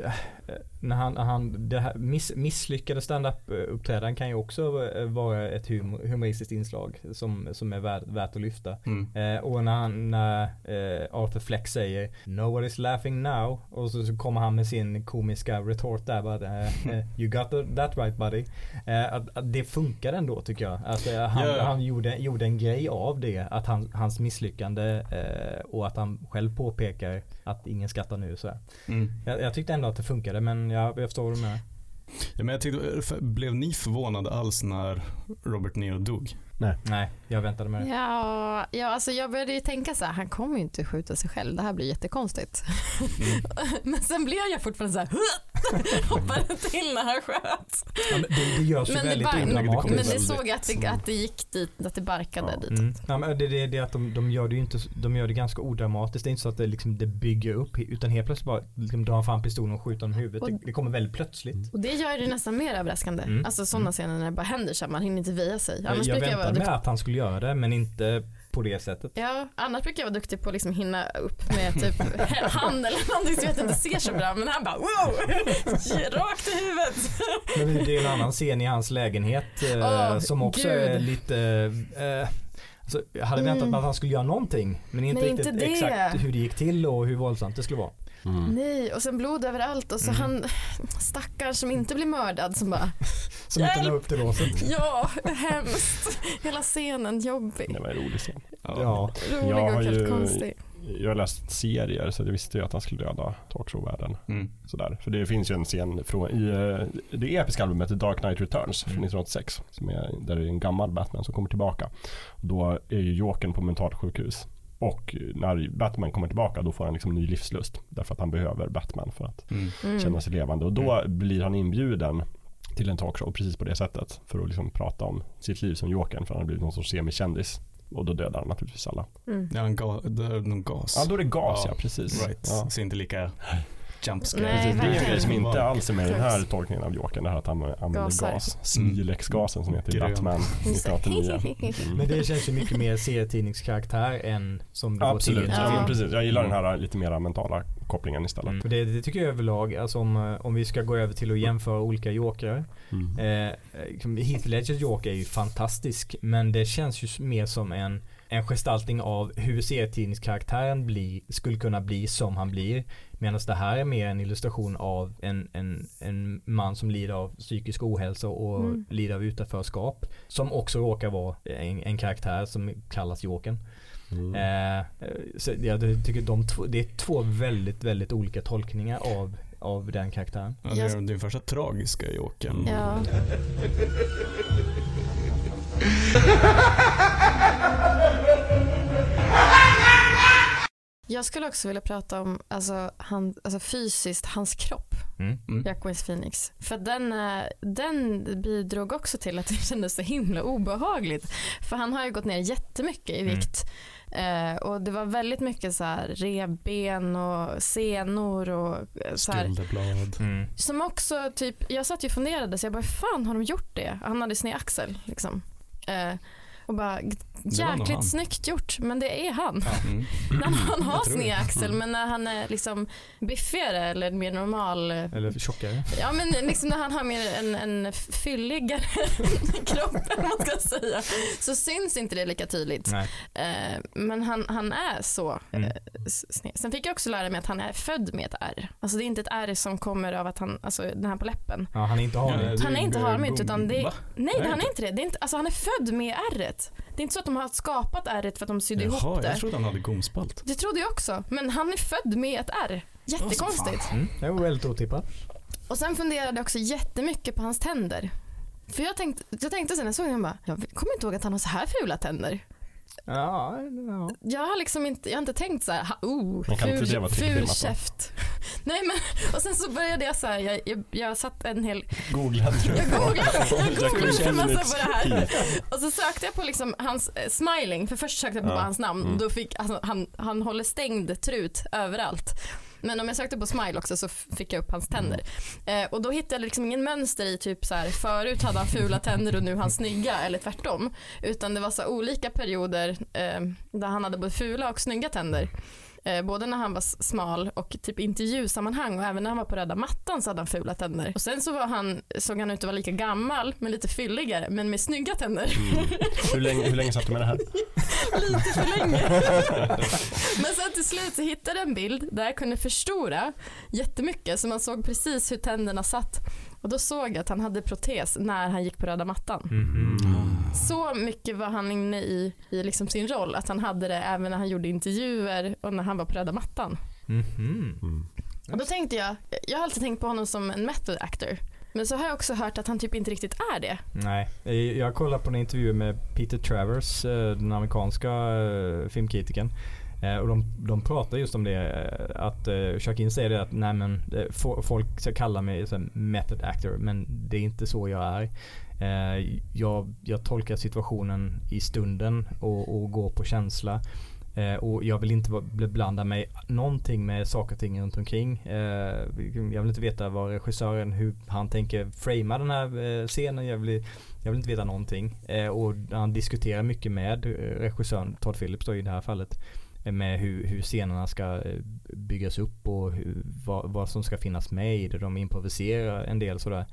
när han, han det här miss, misslyckade stand-up uppträdanden kan ju också eh, vara ett humor, humoristiskt inslag som, som är värt, värt att lyfta. Mm. Eh, och när, han, när eh, Arthur Fleck säger Nobody's laughing now och så, så kommer han med sin komiska retort där bara eh, eh, You got the, that right buddy. Eh, att, att det funkar ändå tycker jag. Att, eh, han, ja. han gjorde, gjorde en grej av det. Att han, hans misslyckande eh, och att han själv påpekar att ingen skrattar nu. Så. Mm. Jag, jag tyckte ändå att det funkade men jag, jag förstår vad du menar. Ja, men jag tyckte, blev ni förvånade alls när Robert Niro dog? Nej, jag väntade med det. Ja, ja, alltså jag började ju tänka så här, han kommer ju inte skjuta sig själv, det här blir jättekonstigt. Mm. [LAUGHS] Men sen blev jag fortfarande så här, [LAUGHS] hoppade till när han sköt. Ja, men det, det görs ju Men det, väldigt bar- odramatiskt. men det såg jag att det, att det gick dit, att det barkade Ja. dit. Mm. Ja, men det, det, det att de, de gör det ju inte, de gör det ganska odramatiskt. Det är inte så att det, liksom, det bygger upp utan helt plötsligt bara liksom, drar han fram pistolen och skjuter honom i huvudet. Och- Det, det kommer väldigt plötsligt. Och det gör det nästan mer överraskande. Mm. Alltså sådana scener när det bara händer så här, man hinner inte via sig. Annars jag brukar jag vara duktig. med att han skulle göra det men inte på det sättet. Ja, annars brukar jag vara duktig på att liksom hinna upp med typ [LAUGHS] hand eller någonting så jag inte ser så bra. Men han bara wow, [LAUGHS] rakt i huvudet. Men det är en annan scen i hans lägenhet Åh, som också gud. är lite eh, alltså, jag hade väntat Mm. mig att han skulle göra någonting men inte Nej, riktigt inte exakt hur det gick till och hur våldsamt det skulle vara. Mm. Nej, och sen blod överallt och så Mm. han stackaren som inte blir mördad som bara Som inte la upp till låset. ja, hemskt. Hela scenen jobbig. Det var en rolig scen. Ja. Rolig Jag har och helt ju- konstig. Jag har läst serier så jag visste ju att han skulle döda talkshow-världen. Mm. Sådär. För det finns ju en scen från, i eh, det episka albumet Dark Knight Returns från Mm. 1986. Som är, där det är en gammal Batman som kommer tillbaka. Då är ju Jokern på mentalsjukhus. Och när Batman kommer tillbaka då får han liksom ny livslust. Därför att han behöver Batman för att Mm. Mm. känna sig levande. Och då blir han inbjuden till en talkshow precis på det sättet. För att liksom prata om sitt liv som Jokern. För han har blivit någon sorts semikändis. Och då dödar han naturligtvis alla. Mm. Ja, en ga- det är någon gas. Ja, då är det gas ja, Ja, precis. Right. Ja. Så inte lika jump scare. Nej, det är en grej som inte Var- alls är med i den här tolkningen av Jokern. Det här att han använder Gasar. gas. Smilex-gasen som heter i Grön. Batman [LAUGHS] Just det. 1989. Mm. [LAUGHS] Men det känns ju mycket mer serietidningskaraktär än som det Absolut, till. ja. Ja. men precis. Jag gillar den här lite mera mentala kopplingen istället. Mm. För det, det tycker jag överlag, alltså om, eh, om vi ska gå över till att jämföra olika jokrar. Mm. Eh, liksom, Heath Ledgers Joker är ju fantastisk men det känns ju mer som en, en gestaltning av hur serietidningskaraktären bli, skulle kunna bli som han blir. Medan det här är mer en illustration av en, en, en man som lider av psykisk ohälsa och Mm. lider av utanförskap. Som också råkar vara en, en karaktär som kallas Jokern. Mm. Eh, så jag tycker de två, det är två väldigt, väldigt olika tolkningar av, av den karaktären. Ja, det är den första tragiska Jokern. Ja. [LAUGHS] Jag skulle också vilja prata om alltså, han, alltså fysiskt, hans kropp, Mm. Mm. Joaquin Phoenix. För den, eh, den bidrog också till att det [LAUGHS] kändes så himla obehagligt. För han har ju gått ner jättemycket i Mm. vikt. Eh, och det var väldigt mycket så här revben och senor och eh, så här, Skulderblad. Mm. som också typ, jag satt ju och funderade så jag bara, fan har de gjort det? Han hade sned axel liksom. Eh, och bara, jäkligt snyggt gjort, men det är han. [LAUGHS] Mm. När han har sned axel, Mm. men när han är liksom biffigare eller mer normal, eh, Eller tjockare. ja men liksom när han har mer en, en fylligare [LAUGHS] kropp, man ska säga, så syns inte det lika tydligt. Nej. Eh, men han, han är så Mm. eh, s- sned. Sen fick jag också lära mig att han är född med ett R. Alltså det är inte ett R som kommer av att han, alltså den här på läppen. Ja, han är inte harmynt. Ja, Han är inte harmynt, utan det- Va? Nej, Nej, han är inte. det. det är inte, alltså han är född med ärret. Det är inte så att de har skapat ärret för att de sydde ihop Jaha, det. jag trodde han hade gomspalt. Det trodde jag också. Men han är född med ett R. Jättekonstigt. Mm. Det var väldigt otippat. Och sen funderade jag också jättemycket på hans tänder. För jag tänkte, jag tänkte sen när jag såg honom bara, jag kommer inte ihåg att han har så här fula tänder. Ja, ja. Jag har liksom inte, jag har inte tänkt så här, ha, oh, ful, ful käft. [LAUGHS] Nej men, och sen så började jag så här, jag, jag, jag satt en hel, Googlade du [LAUGHS] jag googlade, jag googlade en massa på det här. Och så sökte jag på liksom hans eh, smiling, för först sökte jag på Ja. bara hans namn. Mm. Då fick, alltså, han, han håller stängd trut överallt. Men om jag sökte på smile också så fick jag upp hans tänder. Mm. Eh, och då hittade jag liksom ingen mönster i typ så här, förut hade han fula tänder och nu har han snygga eller tvärtom. Utan det var så olika perioder eh, där han hade både fula och snygga tänder. Eh, både när han var smal och typ intervjusammanhang och även när han var på röda mattan så hade han fula tänder. Och sen så var han, såg han ut att vara lika gammal men lite fylligare men med snygga tänder. Mm. Hur, länge, hur länge satt du med det här? [LAUGHS] lite för länge. [LAUGHS] Men sen till slut så hittade jag en bild där jag kunde förstora jättemycket så man såg precis hur tänderna satt. Och då såg jag att han hade protes när han gick på röda mattan. Mhm. Så mycket var han inne i, i liksom sin roll att han hade det även när han gjorde intervjuer och när han var på röda mattan. Mm. Och då tänkte jag, jag har alltid tänkt på honom som en method actor. Men så har jag också hört att han typ inte riktigt är det. Nej, jag kollade på en intervju med Peter Travers, eh, den amerikanska eh, filmkritikern. Eh, och de, de pratar just om det, eh, att eh, säger det att nej men eh, folk ska kalla mig så här method actor men det är inte så jag är. Eh, Jag, jag tolkar situationen i stunden och, och går på känsla. Eh, och jag vill inte blanda mig någonting med saker och ting runt omkring. Eh, jag vill inte veta vad regissören, hur han tänker framea den här eh, scenen. Jag vill, jag vill inte veta någonting. Eh, och han diskuterar mycket med regissören Todd Phillips då i det här fallet. Med hur, hur scenerna ska eh, byggas upp och hur, vad, vad som ska finnas med i det. De improviserar en del sådär.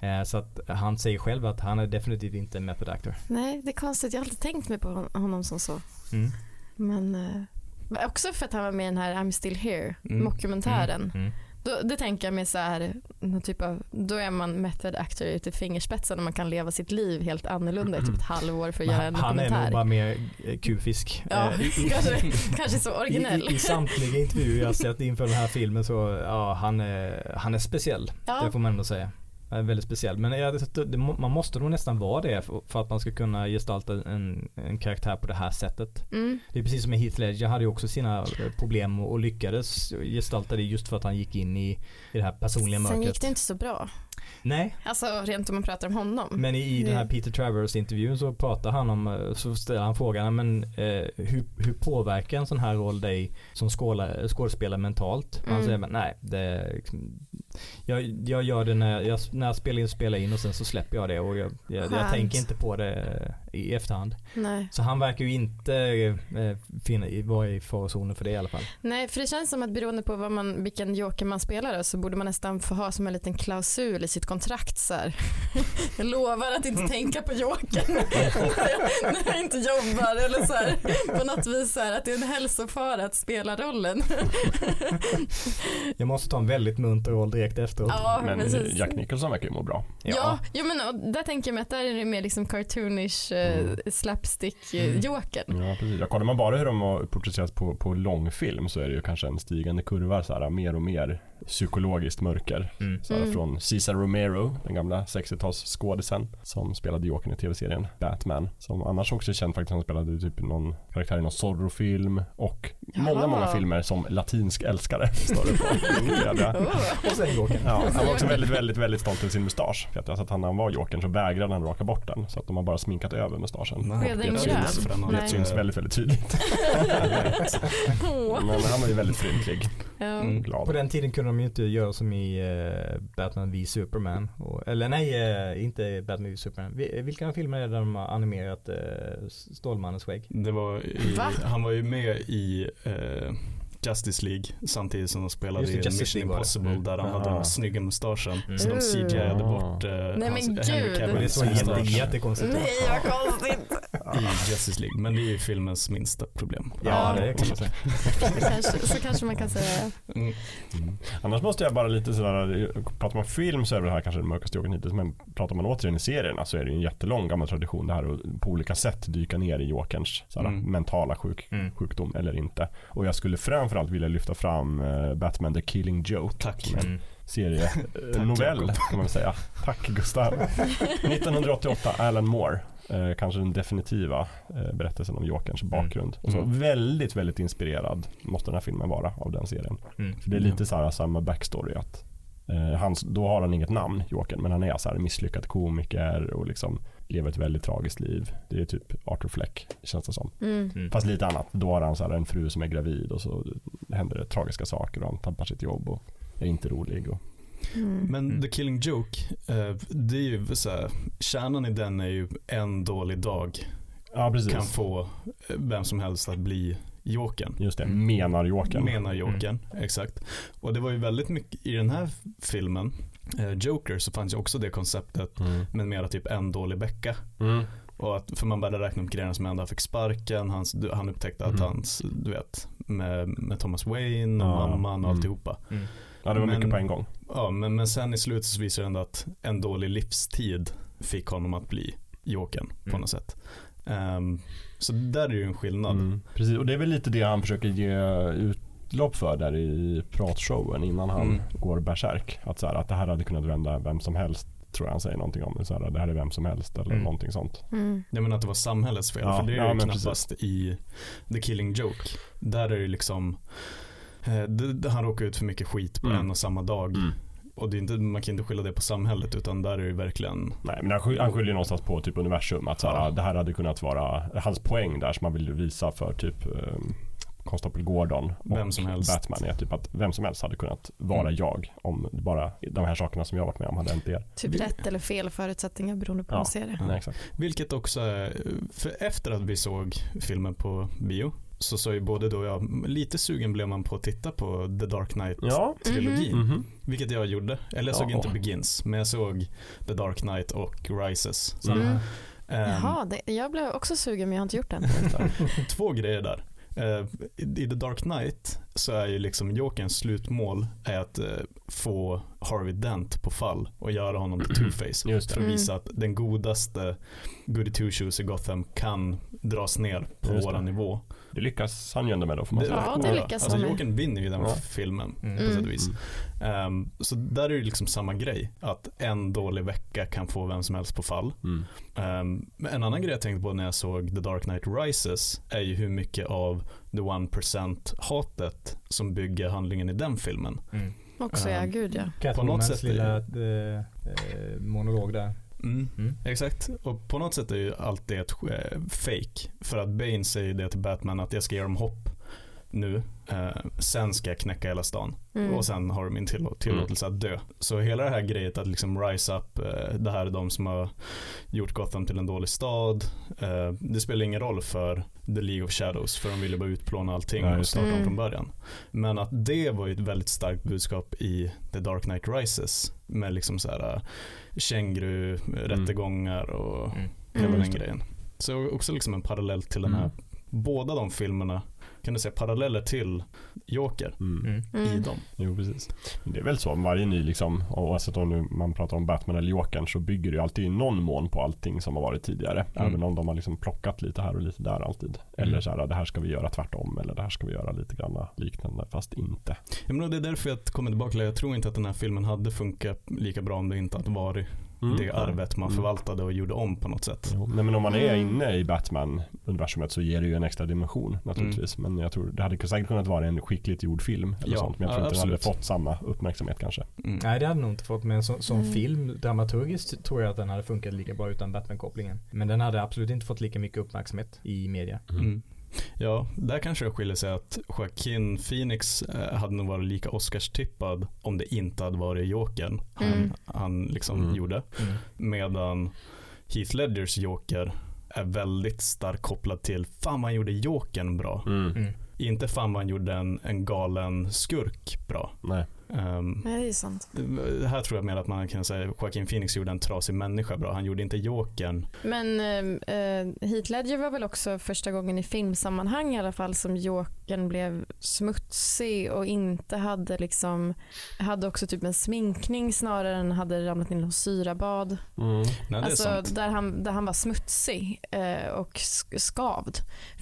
Eh, så att han säger själv att han är definitivt inte en method actor. Nej, det är konstigt. Jag har alltid tänkt mig på hon- honom som så. Mm. Men eh, också för att han var med i den här I'm still here, Mm. mockumentären. Mm. Mm. Då, det tänker jag mig så här, någon typ av, då är man method actor ut i fingerspetsen och man kan leva sitt liv helt annorlunda i typ ett halvår för att göra en Men han är nog dokumentär. bara mer eh, kufisk. Ja, Eh, [LAUGHS] kanske, kanske så originell. I, i, I samtliga intervjuer jag sett inför den här filmen så, ja han är, han är speciell. Ja. Det får man ändå säga. Han är väldigt speciell. Men man måste nog nästan vara det för, att man ska kunna gestalta en, en karaktär på det här sättet. Mm. Det är precis som med Heath Ledger hade ju också sina eh, problem och, lyckades gestalta det just för att han gick in i, i det här personliga Sen mörkret. gick det inte så bra. Nej, Alltså rent om man pratar om honom. men i, i den här Peter Travers intervjun så pratar han om, eh, så ställer han frågan, men eh, hur, hur påverkar en sån här roll dig som skåla, skådespelare mentalt? Han Mm. säger, men nej, det, jag, jag gör det när jag, när jag spelar in, spelar in och sen så släpper jag det och jag, jag, jag tänker inte på det eh, i efterhand. Nej. Så han verkar ju inte eh, finna, vara i farozonen för det i alla fall. Nej, för det känns som att beroende på vad man, vilken joker man spelar så borde man nästan få ha som en liten klausul i sitt kontrakt så här. [LAUGHS] Jag lovar att inte tänka på jokern när jag, när jag inte jobbar eller så här. På något vis så här, att det är en hälsofara att spela rollen. Jag måste ta en väldigt munter roll direkt efteråt. Ja, Men precis. Jack Nicholson verkar ju må bra. Ja, jo, men och där tänker jag mig att där är det mer liksom cartoonish eh, slapstick-jokern. Ja, precis. Ja, kollar man bara hur de har porträtterats på, på långfilm så är det ju kanske en stigande kurva, så här, mer och mer psykologiskt mörker. Mm. Så här, Mm. Från Cesar Romero, den gamla 60-talsskådisen som spelade Jokern i tv-serien Batman. Som annars också är känd faktiskt, han spelade typ någon karaktär i någon Zorro-film och många, Jaha. många filmer som latinsk älskare. [LAUGHS] Står det på. [LAUGHS] Oh. Och sen Jokern. Ja, han var också väldigt, väldigt, väldigt stolt över sin mustasch. Vet jag. Så att han, när han var Jokern så vägrade han raka bort den. Så att de har bara sminkat över mustaschen. Det syns, den har Nej. det syns väldigt, väldigt tydligt. [LAUGHS] Men han var ju väldigt fryntlig. Ja. Mm. Glad. På den tiden kunde de ju inte göra som i eh, Batman v Superman. Och, eller nej, eh, inte Batman v Superman. Vi- Vilka filmer är det där de har animerat eh, Stålmannens skägg? Det var i, Va? han var ju med i eh, Justice League samtidigt som de spelade det, i Justice Mission League. Impossible Mm. där han hade Ah. den snygga mustaschen. Mm. Så de. CGI-ade bort eh, men hans. Henry Cavill's mustasch jättekonstigt. Nej vad konstigt. [LAUGHS] i Justice League. Men det är ju filmens minsta problem. Ja, det kan man säga. kanske, så kanske man kan säga. Mm. Mm. Annars måste jag bara lite sådär, pratar man film så är det här kanske den mörkaste Jokern hittills, men pratar man återigen i serierna så är det ju en jättelång gammal tradition det här att på olika sätt dyka ner i Jokerns sådär, Mm. mentala sjuk, Mm. sjukdom eller inte. Och jag skulle framförallt vilja lyfta fram eh, Batman The Killing Joke. Tack. Mm. serienovell [LAUGHS] Jakob. kan man säga. Tack Gustav. [LAUGHS] 1988, Alan Moore. Eh, kanske den definitiva eh, berättelsen om Jokerns bakgrund. Och så Mm. väldigt, väldigt inspirerad måste den här filmen vara av den serien. Mm. För det är lite så här samma backstory att eh, hans, då har han inget namn, Jokern, men han är så här misslyckad komiker och liksom lever ett väldigt tragiskt liv. Det är typ Arthur Fleck, känns det som. Mm. Mm. Fast lite annat. Då har han så här en fru som är gravid och så händer det tragiska saker och han tappar sitt jobb och är inte rolig. Och, Mm. Men Mm. The Killing Joke, eh, det är ju så här, kärnan i den är ju en dålig dag ja, kan få vem som helst att bli Jokern. Just det, Mm. menar Jokern. Menar Jokern, exakt. Och det var ju väldigt mycket i den här filmen, eh, Joker, så fanns ju också det konceptet Mm. med mera typ en dålig vecka. Mm. Och att, för man började räkna upp grejerna som hände. Han fick sparken, hans, han upptäckte att Mm. hans, du vet, med, med Thomas Wayne och Ja, mamman och mm. alltihopa. Mm. Ja, det var Men- mycket på en gång. Ja, men, men sen i slutet så visar det ändå att en dålig livstid fick honom att bli Jokern på Mm. något sätt. Ehm, så där är det ju en skillnad. Mm. Precis, och det är väl lite det han försöker ge utlopp för där i pratshowen innan han Mm. går bärsärk. Att, så här, att det här hade kunnat vända vem som helst tror jag han säger någonting om. Så här, det här är vem som helst eller Mm. någonting sånt. Mm. Jag menar att det var samhällets fel, Ja, för det är ja, ju knappast i The Killing Joke. Där är det liksom, eh, det, det, han råkar ut för mycket skit på Mm. en och samma dag. Och det är inte, man kan inte skylla det på samhället utan där är det verkligen Nej, men han, sky- han skyller ju någonstans på typ universum. Att så här, Ja. det här hade kunnat vara hans poäng där som han vill visa för typ um, Konstapel Gordon och Vem som helst. Batman är typ att vem som helst hade kunnat vara Mm. jag om bara de här sakerna som jag varit med om hade hänt er. Typ rätt eller fel förutsättningar beroende på hur Ja. man ser det. Nej, exakt. Vilket också är, för efter att vi såg filmen på bio så sa ju både då och jag, lite sugen blev man på att titta på The Dark Knight Ja. trilogin. Mhm. Vilket jag gjorde. Eller jag såg Ja. inte Begins, men jag såg The Dark Knight och Rises. Mm. Mm. Jaha, det, jag blev också sugen men jag har inte gjort det än. [LAUGHS] två grejer där. Eh, I i The Dark Knight så är ju liksom Jokerns slutmål är att eh, få Harvey Dent på fall och göra honom till [CLEARS THROAT] Two-Face. För att Mm. visa att den godaste Goody Two Shoes i Gotham kan dras ner på våran nivå. Det lyckas han ju ändå med då får man Det- säga. Ja, det lyckas alltså, han med. Jokern vinner ju den Ja. filmen Mm. på Mm. sätt och vis. Ehm, så där är det liksom samma grej. Att en dålig vecka kan få vem som helst på fall. Mm. Ehm, men en annan grej jag tänkte på när jag såg The Dark Knight Rises är ju hur mycket av the 1% hatet som bygger handlingen i den filmen. Mm. Också ja, Um, gud ja. Catwomans lilla eh, eh, monolog där. Mm. Mm. Exakt, och på något sätt är ju allt det ett eh, fake. För att Bane säger det till Batman att jag ska ge dem hopp nu. Eh, sen ska jag knäcka hela stan. Mm. Och sen har de min till- tillåtelse att dö. Så hela det här grejet att liksom rise up, eh, det här är de som har gjort Gotham till en dålig stad. Eh, det spelar ingen roll för The League of Shadows för de ville bara utplåna allting Ja, och starta om Mm. från början. Men att det var ju ett väldigt starkt budskap i The Dark Knight Rises med liksom så här eh, känguru, rättegångar och Mm. hela Mm. den grejen. Så också liksom en parallell till den här, Mm. båda de filmerna kan du säga, paralleller till Joker Mm. Mm. i Mm. dem. Jo, precis. Det är väl så, varje ny liksom, oavsett om nu man pratar om Batman eller Jokern så bygger det ju alltid i någon mån på allting som har varit tidigare. Mm. Även om de har liksom plockat lite här och lite där alltid. Eller Mm. så här, det här ska vi göra tvärtom eller det här ska vi göra lite grann liknande fast inte. Ja, men det är därför jag kommer tillbaka till. Jag tror inte att den här filmen hade funkat lika bra om det inte hade varit Mm. det arvet man Mm. förvaltade och gjorde om på något sätt. Jo, nej men om man är Mm. inne i Batman-universumet så ger det ju en extra dimension naturligtvis. Men jag tror det hade säkert kunnat vara en skickligt gjord film eller Ja, sånt. Men jag ja, tror inte den hade fått samma uppmärksamhet kanske. Mm. Nej det hade nog inte fått men som, som Mm. film dramaturgiskt tror jag att den hade funkat lika bra utan Batman-kopplingen. Men den hade absolut inte fått lika mycket uppmärksamhet i media. Ja, där kanske det skiljer sig att Joaquin Phoenix eh, hade nog varit lika Oscars-tippad om det inte hade varit Jokern han, Mm. han liksom Mm. gjorde. Mm. Medan Heath Ledgers Joker är väldigt starkt kopplad till fan han gjorde Jokern bra. Mm. Mm. Inte fan han gjorde en, en galen skurk bra. Nej. Ehm, Nej, det är sant. här tror jag mer att man kan säga Joaquin Phoenix gjorde en trasig människa bra. Han gjorde inte Jokern. Men eh, Heath Ledger var väl också första gången i filmsammanhang i alla fall som Jokern blev smutsig och inte hade liksom, hade också typ en sminkning snarare än hade ramlat in i syrabad. Mm. Nej, det är Alltså sant. där han, där han var smutsig eh, och sk- skavd.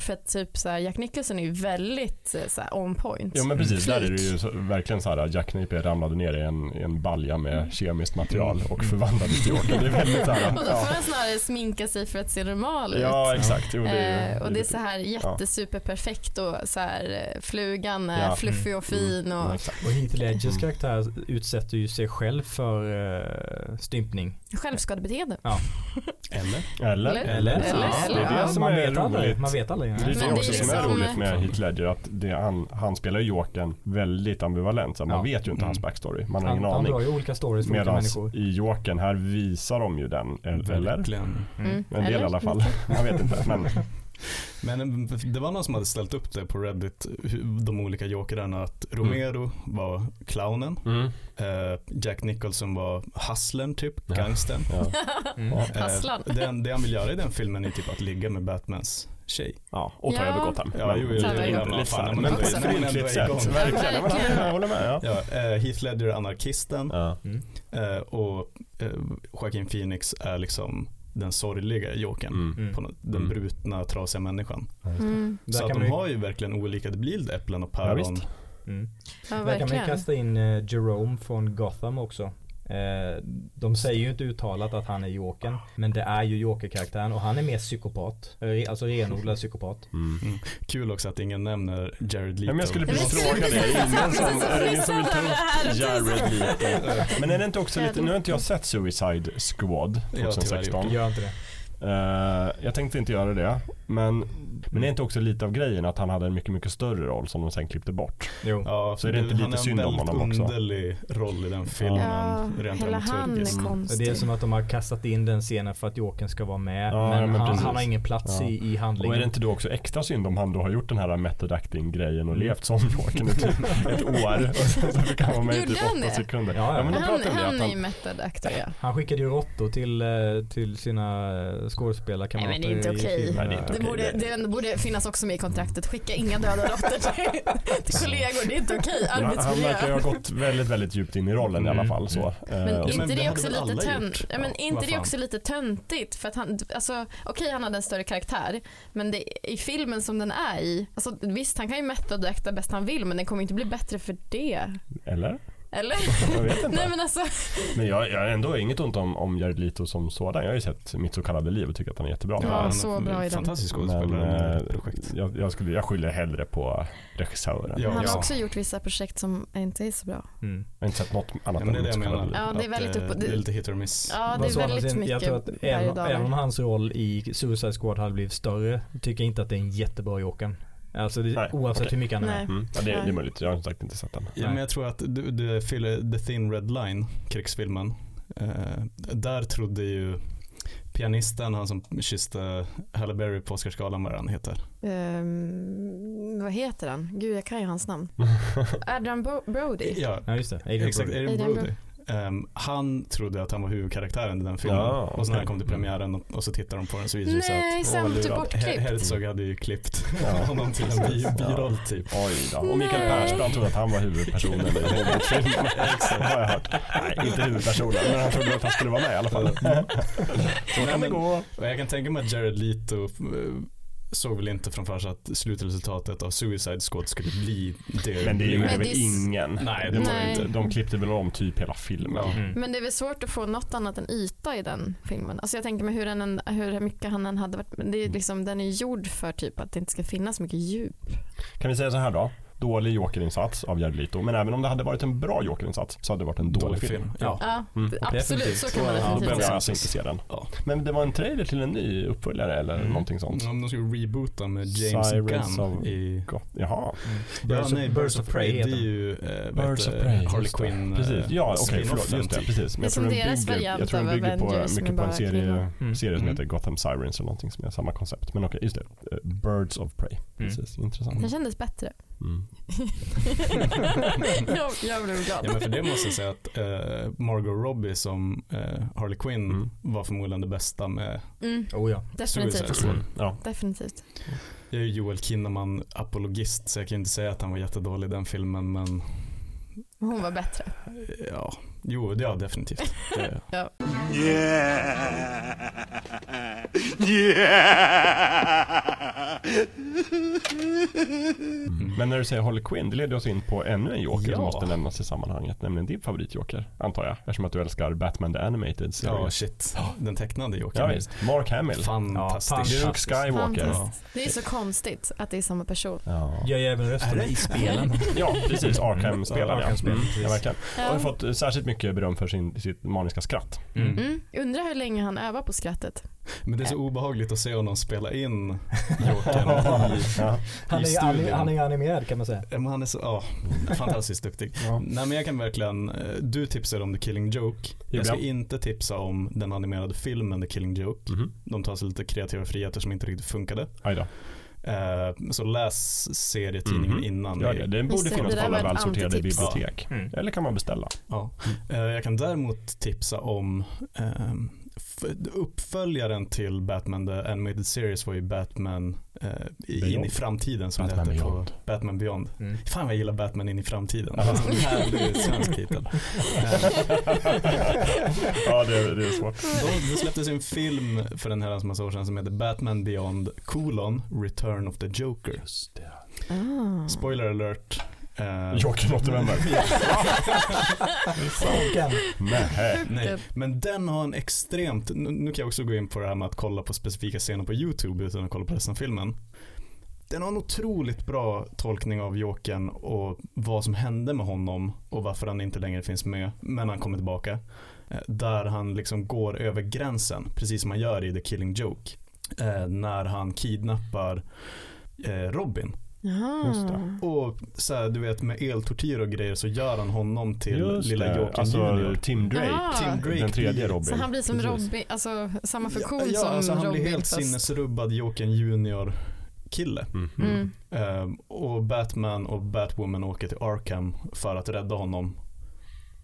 För att typ så här, Jack Nicholson är ju väldigt eh, så här, on point. Jo men precis, där är det Flik. ju så, verkligen så här Jack Napier ramlade ner i en, i en balja med kemiskt material och Mm. förvandlades till Joker. Det är väldigt så här, Och då får ja. han snarare sminka sig för att se normal ut. ja exakt. Jo, det är, Eh, och det är så här jättesuperperfekt och så här eh, flugan är Ja. fluffig och fin och Ja, exakt. Och Heath Ledgers Mm. karaktär utsätter ju sig själv för uh, stympning. självskadebeteende. Eller? Eller? Eller? Eller? Eller? Ja, det är Eller? det som man, är vet roligt. man vet aldrig. Det är det det också är som är roligt med Heath Ledger att det, han, han spelar ju Jokern väldigt ambivalent. Så man Ja. Vet ju inte Mm. hans backstory. Man har Han, ingen han aning. drar ju olika stories för olika Medan människor. i Jokern här visar de ju den. Eller? Verkligen. Mm. Mm. En del Eller? i alla fall. [LAUGHS] Jag vet inte. Men Men eh, det var någon som hade ställt upp det på Reddit, de olika jokerna. Att Romero var clownen, mm. eh, Jack Nicholson var hustlern typ, Ja. gangstern. ja. Mm. [LAUGHS] Ja. Eh, det, det han vill göra i den filmen är typ att ligga med Batmans tjej. ja, och ta Ja. över Gotham. Ja, jo, jo, jo, men på ett fryntligt sätt. Verkligen. Ja. Jag håller med. Ja. Ja, eh, Heath Ledger är anarkisten Ja. Mm. eh, och eh, Joaquin Phoenix är liksom den sorgliga jokern. Mm. På den Mm. brutna, trasiga människan. Mm. Så att de har ju verkligen olika, det blir äpplen och Ja, päron. visst. Mm. Ja, Där kan man kasta in Jerome från Gotham också. Eh, de säger ju inte uttalat att han är Jokern. Men det är ju Joker-karaktären och han är mer psykopat. Eh, Alltså renodlad psykopat. Mm. Kul också att ingen nämner Jared Leto. Ja, men jag skulle precis jag fråga det. Ingen som, är det ingen som vill ta upp Jared Leto? Men är det inte också lite, nu har inte jag sett Suicide Squad Jag har tyvärr 2016. gjort Gör inte det. Eh, jag tänkte inte göra det. Men, men det är inte också lite av grejen att han hade en mycket, mycket större roll som de sen klippte bort? Jo. Ja, Så är det inte lite han har synd om en väldigt honom också? underlig roll i den filmen. Ja, rent hela han är Mm. konstig. Det är som att de har kastat in den scenen för att Jokern ska vara med. Ja, men men han, han har ingen plats Ja. i, i handlingen. Och är det inte då också extra synd om han då har gjort den här method acting grejen och Mm. levt som Jokern i typ [LAUGHS] ett år [LAUGHS] så fick han vara med i typ han åtta det? sekunder. Ja, ja. men han det. han Att är ju han, method actor ja. Han skickade ju råttor till, eh, till sina eh, skådespelarkamrater. Nej, men det är inte okej. Nej, det Det borde, det- det borde finnas också med i kontraktet. Skicka inga döda råttor till, [LAUGHS] till kollegor. Det är inte okej. han, han Arbetsmiljö. verkar ha gått väldigt, väldigt djupt in i rollen i alla Mm. fall. Så. Men och inte men det också lite tönt, ja, men Ja, inte det också lite töntigt för att han, alltså okej han hade en större karaktär men det, i filmen som den är i, alltså visst han kan ju method acta bäst han vill men den kommer inte bli bättre för det. Eller? Eller? [LAUGHS] Jag vet inte. Nej men alltså, Men jag, jag har ändå inget ont om, om Jared Leto som sådan. Jag har ju sett Mitt så kallade liv och tycker att han är jättebra. Ja, Han så bra i den. Fantastisk skådespelare eh, jag, jag, skulle, jag skyller hellre på regissören. Ja. han har också gjort vissa projekt som inte är så bra. Mm. Jag har inte sett något annat Ja, men det är än Mitt så kallade liv. Ja, det är väldigt eh, upp och- Det är lite hit or miss. Ja det är han väldigt mycket Jag tror att även, även om hans roll i Suicide Squad hade blivit större tycker jag inte att det är en jättebra Jokern. Alltså det, oavsett okej. hur mycket han är med. Mm. Ja, det, det är möjligt. Jag har som sagt inte sett den. Ja, Nej. men jag tror att du, du fyller The Thin Red Line, krigsfilmen. Eh, där trodde ju pianisten, han som kysste Halle Berry på Oscarsgalan, vad han heter. Ehm, vad heter han? Gud jag kan ju hans namn. [LAUGHS] Adrian Bo- Brody. Ja, Ja just det, Adrian exakt. Brody. Adrian Brody. Ehm, han trodde att han var huvudkaraktären i den filmen. Ja, och så när han kom till premiären och, och så tittade de på den så visade det sig Nej, att typ lurad. bortklippt. Her- Herzog hade ju klippt Ja. [LAUGHS] honom till en bi- biroll typ. Oj då. Och Mikael. Persbrandt trodde att han var huvudpersonen i Hobbit-filmen. [LAUGHS] Exakt, har jag hört. Nej, inte huvudpersonen, men han trodde att han skulle vara med i alla fall. [LAUGHS] Så kan det gå. Jag kan tänka mig att Jared Leto eh, såg väl inte framför sig att slutresultatet av Suicide Squad skulle bli det. Men det gjorde väl ingen. Nej, det var inte. De klippte väl om typ hela filmen. Mm. Men det är väl svårt att få något annat än yta i den filmen. Alltså jag tänker mig hur, den hur mycket han än hade varit, det är liksom, den är gjord för typ att det inte ska finnas mycket djup. Kan vi säga så här då? Dålig jokerinsats av Jared Leto. Men även om det hade varit en bra jokerinsats så hade det varit en dålig, film. Ja. Ja, Mm. absolut så kan man Ja, då definitivt behöver säga. jag alltså inte se den. Ja. Men det var en trailer till en ny uppföljare eller Mm. någonting sånt. Om de skulle reboota med James Sirens Gunn of- i... Gott. Jaha. Ja, Birds, nej, of, Birds of Prey det är ju vad Birds of Prey. Harley. Quinn. Precis. eh, Ja, okej, spin-offen förlåt. Just det, typ. precis. Men jag tror den bygger, jag tror den bygger på mycket på en serie, kvinnor. Mm. serie som Mm. heter Gotham Sirens eller någonting som är samma koncept. Men okej, just det. Eh, Birds of Prey. Mm. Precis, intressant. Den kändes bättre. Mm. Jag, jag blev glad. Ja men för det måste jag säga att eh, Margot Robbie som eh, Harley Quinn Mm. var förmodligen det bästa med Mm, Oh ja. Definitivt. Mm. Ja. definitivt. Jag är ju Joel Kinnaman apologist så jag kan inte säga att han var jättedålig i den filmen men Hon var bättre. ja, jo ja definitivt. Det, [LAUGHS] Ja. Mm. Men när du säger Harley Quinn, det leder oss in på ännu en joker som Ja. måste nämnas i sammanhanget. Nämligen din favoritjoker, antar jag. Eftersom att du älskar Batman the Animated Series. ja shit, den tecknade Ja, Jokern. visst. Mark Hamill. Fantastisk. Luke Skywalker. Fantastiskt. Det är så konstigt att det är samma person. Ja. Gör ju även rösterna i spelen. Ja, precis. Arkham-spelaren. Ja, Ja, Arkham-spelen, mm, ja, verkligen. Och Ja. har fått eh, särskilt mycket beröm för sin, sitt maniska skratt. Mm. Mm. Undrar hur länge han övar på skrattet. Men det är så obehagligt att se honom spela in [LAUGHS] Jokern i, Ja. Han, i är, han, är, studion. han är animerad kan man säga. Men han är så, ja, fantastiskt duktig. Ja. Nej men jag kan verkligen, eh, du tipsade om The Killing Joke. Jag ska inte tipsa om den animerade filmen The Killing Joke. Mhm. De tar sig lite kreativa friheter som inte riktigt funkade. Aj Eh, så läs serietidningen Mhm. innan. Ja, det, det borde finnas på alla välsorterade bibliotek. Mm. Eller kan man beställa. Ja. Eh, jag kan däremot tipsa om f- uppföljaren till Batman The Animated Series var ju Batman eh, in i framtiden som Batman det hette Beyond. på Batman Beyond. Mm. Fan vad jag gillar Batman in i framtiden. Ja. Alltså, [LAUGHS] härlig svensk titel. [LAUGHS] ja, det, det är svårt. Då, det släpptes en film för en herrans massa år sedan som heter Batman Beyond colon Return of the Joker. Ah. Spoiler alert. Eh, Jokern återvänder. Nej. Nej, men den har en extremt, nu kan jag också gå in på det här med att kolla på specifika scener på YouTube utan att kolla på resten av filmen. Den har en otroligt bra tolkning av Jokern och vad som hände med honom och varför han inte längre finns med, men han kommer tillbaka. Eh, Där han liksom går över gränsen, precis som han gör i The Killing Joke. Eh, när han kidnappar Robin. Och så här, du vet med eltortyr och grejer så gör han honom till Just lilla. Jokern Alltså Junior. Tim Drake. Tim Drake Den tredje Robin. Så han blir som Precis. Robin, alltså samma funktion ja, som alltså han Robin blir helt fast... sinnesrubbad Jokern Junior kille. Mhm. Mm. Ehm, och Batman och Batwoman åker till Arkham för att rädda honom.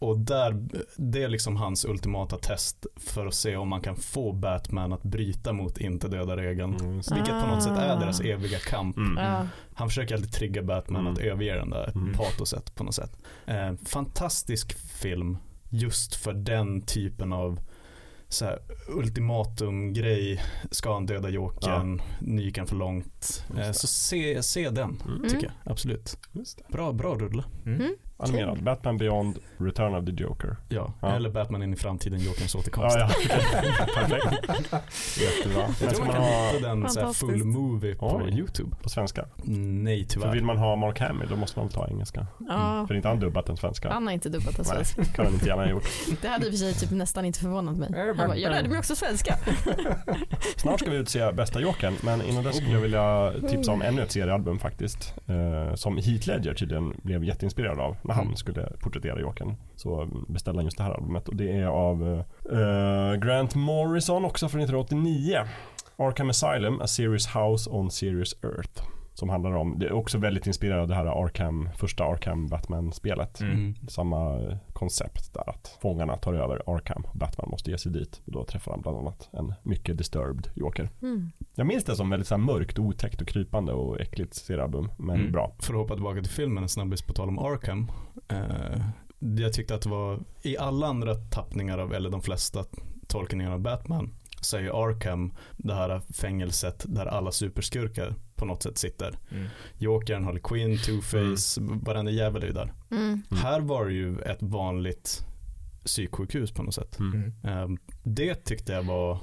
Och där, det är liksom hans ultimata test för att se om man kan få Batman att bryta mot inte döda regeln. Mm. Vilket på något sätt är Ah. deras eviga kamp. Mm. Ja. Han försöker alltid trigga Batman Mm. att överge den där Mm. patoset på något sätt. Eh, fantastisk film just för den typen av så här, ultimatum-grej. Ska han döda Jokern? Gick han för långt. Eh, så se, se den, Mm. tycker Mm. jag. Absolut. Just det. Bra, bra rulle. Mm. Animerad. Batman Beyond, Return of the Joker. Ja. Ja. Eller Batman in i framtiden, Jokerns återkomst. Ja, ja. [LAUGHS] Perfekt. Jättebra. Jag tror man man kan ha hitta den så här, full movie på Oj. YouTube. på svenska? Nej, För tyvärr. vill man ha Mark Hamill då måste man väl ta engelska. Ja. För inte han dubbat den svenska. Han har inte dubbat en Nej, svensk. kan han inte gärna ha gjort. [LAUGHS] Det hade i och för sig typ nästan inte förvånat mig. Han bara, jag lärde mig också svenska. [LAUGHS] Snart ska vi utse bästa jokern, men innan dess skulle jag vilja tipsa om ännu ett seriealbum faktiskt. Eh, som Heath Ledger tydligen blev jätteinspirerad av när han Mm. skulle porträttera jokern. Så beställde han just det här albumet och det är av eh, Grant Morrison också från 1989. Arkham Asylum, A Serious House on Serious Earth. Som handlar om, det är också väldigt inspirerad av det här Arkham, första Arkham Batman-spelet. Mm. Samma eh, koncept där att fångarna tar över Arkham och Batman måste ge sig dit. Och då träffar han bland annat en mycket disturbed Joker. Mm. Jag minns det som väldigt så mörkt, otäckt och krypande och äckligt serialbum. Men Mm. bra. För att hoppa tillbaka till filmen en snabbis på tal om Arkham. Eh, jag tyckte att det var, i alla andra tappningar av, eller de flesta tolkningar av Batman, så är ju Arkham det här fängelset där alla superskurkar på något sätt sitter. Mm. Jokern, Harley Quinn, Two-Face, varenda jävel är ju där. Mm. Mm. Här var det ju ett vanligt psyksjukhus på något sätt. Mm. Mm. Eh, det tyckte jag var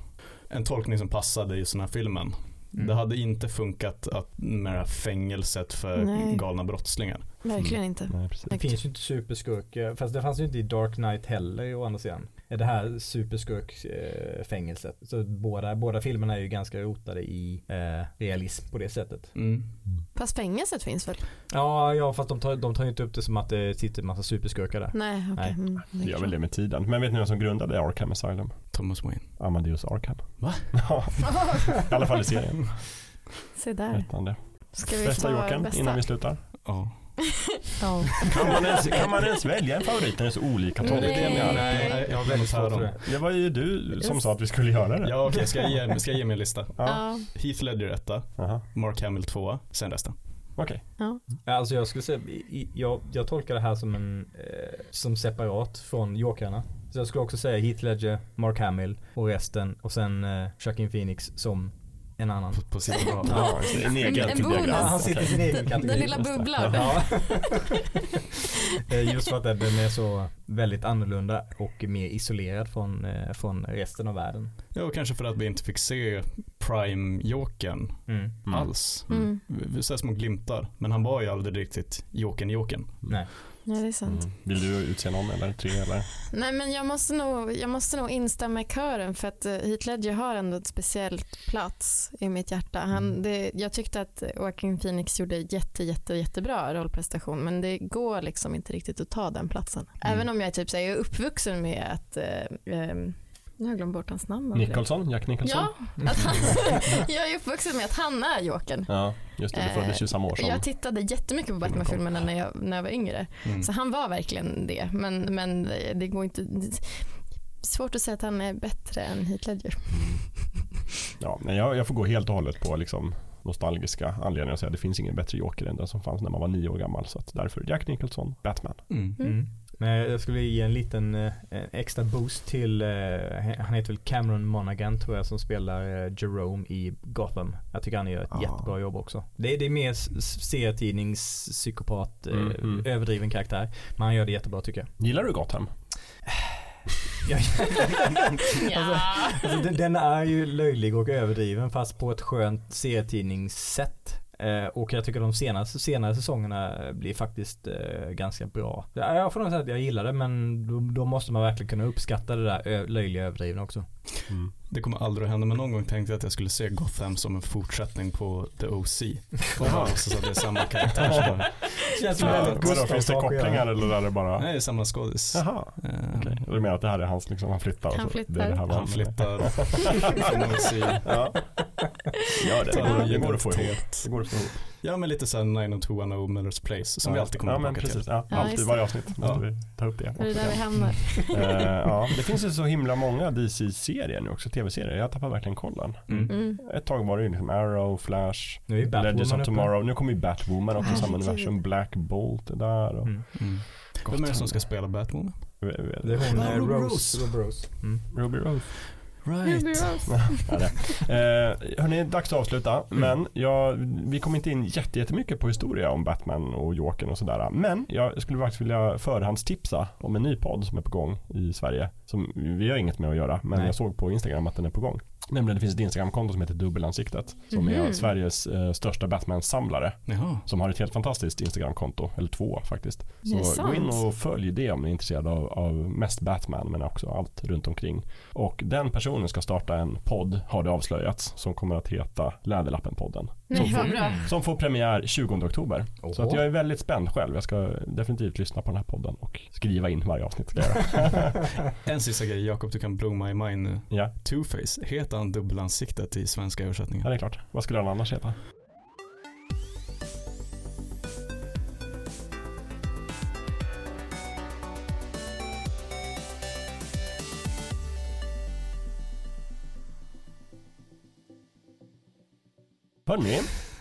en tolkning som passade i den här filmen. Mm. Det hade inte funkat att, med det här fängelset för Nej. galna brottslingar. Verkligen inte. Nej. Det finns ju inte superskurk, fast det fanns ju inte i Dark Knight heller å andra sidan. Det här superskurkfängelset. Så båda, båda filmerna är ju ganska rotade i eh, realism på det sättet. Mm. Fast fängelset finns väl? Ja, ja fast de tar, de tar ju inte upp det som att det sitter en massa superskurkar där. Nej, okej. Nej. Mm, Det gör väl det med tiden. Men vet ni vem som grundade Arkham Asylum? Thomas Wayne. Amadeus Arkham. Va? Ja, i alla fall i serien. Se där. Ska vi Bästa ta Jokern bästa? innan vi slutar. Ja. Ja. Kan man, ens, kan man ens välja en favorit när det är så olika Nej. tolkningar? Det är Nej, jag har väldigt svårt för det. Det var ju du som sa att vi skulle göra det. Ja okej, ska, jag ge, ska jag ge mig en lista? Ja. Ja. Heath Ledger etta. Mark Hamill tvåa, sen resten. Okej. Alltså jag skulle säga, jag, jag tolkar det här som en, eh, som separat från Jokerna. Så jag skulle också säga Heath Ledger, Mark Hamill och resten och sen eh, Joaquin Phoenix som en annan. På, på sidan [LAUGHS] av. Ja, en egen En diagram. bonus. Ja, han sitter i sin egen kategori. Den lilla bubblan. Ja. [LAUGHS] Eh, Just för att den är så väldigt annorlunda och mer isolerad från, eh, från resten av världen. Ja, och kanske för att vi inte fick se Prime-Jokern. Mm. alls. Mm. Vi vi ser små glimtar, men han var ju aldrig riktigt Jokern-Jokern. Nej. Ja, det är sant. Mm. Vill du utse någon eller tre eller? Nej men jag måste, nog, jag måste nog instämma i kören för att eh, Heath Ledger har ändå ett speciellt plats i mitt hjärta. Han, Mm. det, jag tyckte att Joaquin Phoenix gjorde jätte, jätte, jättebra rollprestation men det går liksom inte riktigt att ta den platsen. Mm. Även om jag typ så här, är uppvuxen med att, eh, eh, nu har jag glömt bort hans namn. det? Nicholson? Jack Nicholson? Ja, han, [LAUGHS] jag är uppvuxen med att han är Jokern. Ja, just det. Du föddes ju samma år som... Jag tittade jättemycket på Batman-filmerna när jag, när jag var yngre. Mm. Så han var verkligen det. Men, men det går inte... Svårt att säga att han är bättre än Heath Ledger. Ja, men jag, jag får gå helt och hållet på liksom nostalgiska anledningar och säga att det finns ingen bättre Joker än den som fanns när man var nio år gammal. Så att därför Jack Nicholson, Batman. Mm. Mm. Men jag skulle ge en liten eh, en extra boost till, eh, han heter väl Cameron Monaghan tror jag som spelar eh, Jerome i Gotham. Jag tycker han gör ett Ah. jättebra jobb också. Det, är- det är mer serietidningspsykopat, Mm, mm. överdriven karaktär. Men han gör det jättebra tycker jag. Gillar du Gotham? [LAUGHS] Ja. Alltså, den, den är ju löjlig och överdriven fast på ett skönt serietidningssätt. Eh, och jag tycker de senaste, senare säsongerna blir faktiskt eh, ganska bra. Jag får nog säga att jag gillar det men då, då måste man verkligen kunna uppskatta det där löjliga överdrivna också. Mm. Det kommer aldrig att hända, men någon gång tänkte jag att jag skulle se Gotham som en fortsättning på The OC. Och bara så att det är samma karaktär som bara, [LAUGHS] Känns som Ja, väldigt vadå, finns det kopplingar eller är det bara... nej, det är samma skådis. Jaha, Eh, okej. Du menar att det här är hans, liksom, han flyttar? Han flyttar. Det är det Han flyttar [LAUGHS] från OC. Ja. Gör det, det går, det går att få ihop. identitet. Det går att få ihop. Ja, men lite såhär 90210 Millers Place, som vi alltid kommer ja, tillbaka precis. till. Ja, Ja, alltid, varje det. avsnitt måste Ja. vi ta upp det. Det är där vi hamnar. [LAUGHS] Eh, ja, det finns ju så himla många DC-serier nu också, tv-serier. Jag tappar verkligen kollen. Mm. Mm. Ett tag var det ju liksom Arrow, Flash, Nu är Legends of uppe. Tomorrow. Nu kommer ju Batwoman också samma universum. Black Bolt är där. Och... Mm. Mm. Vem är det som ska spela Batwoman? Det är hon Ja, eh, Ruby Rose. Rose. Ruby Rose. Mm. Ruby Rose. Right. [LAUGHS] Ja, det. Eh, hörni, dags att avsluta. Men jag, vi kom inte in jätte- jättemycket på historia om Batman och Jokern och sådär. Men jag skulle faktiskt vilja förhandstipsa om en ny podd som är på gång i Sverige. Som vi har inget med att göra, men Nej. jag såg på Instagram att den är på gång. Nämligen det finns ett Instagramkonto som heter Dubbelansiktet. Som är Mhm. Sveriges eh, största Batman-samlare. Jaha. Som har ett helt fantastiskt Instagramkonto, eller två faktiskt. Så gå in och följ det om ni är intresserade av, av mest Batman men också allt runt omkring. Och den personen ska starta en podd, har det avslöjats, som kommer att heta Läderlappen-podden. Som, Nej, vad får- som får premiär 20 oktober. Så att jag är väldigt spänd själv. Jag ska definitivt lyssna på den här podden och skriva in varje avsnitt. Ska. [LAUGHS] En sista grej, Jakob, du kan blow my mind nu. ja. Two-Face, heter han dubbelansiktet i svenska ja, översättningar? det är klart. Vad skulle den annars heta? Hörni,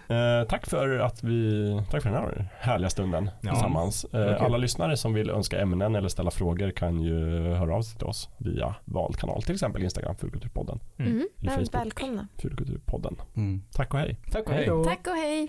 eh, tack för att vi, tack för den här härliga stunden Ja. tillsammans. Eh, kul. alla lyssnare som vill önska ämnen eller ställa frågor kan ju höra av sig till oss via vald kanal, till exempel Instagram, Fulkulturpodden, Mm. eller Facebook, välkomna. Fulkulturpodden. Mm. Tack och hej. Tack och hej. Hej då. Tack och hej.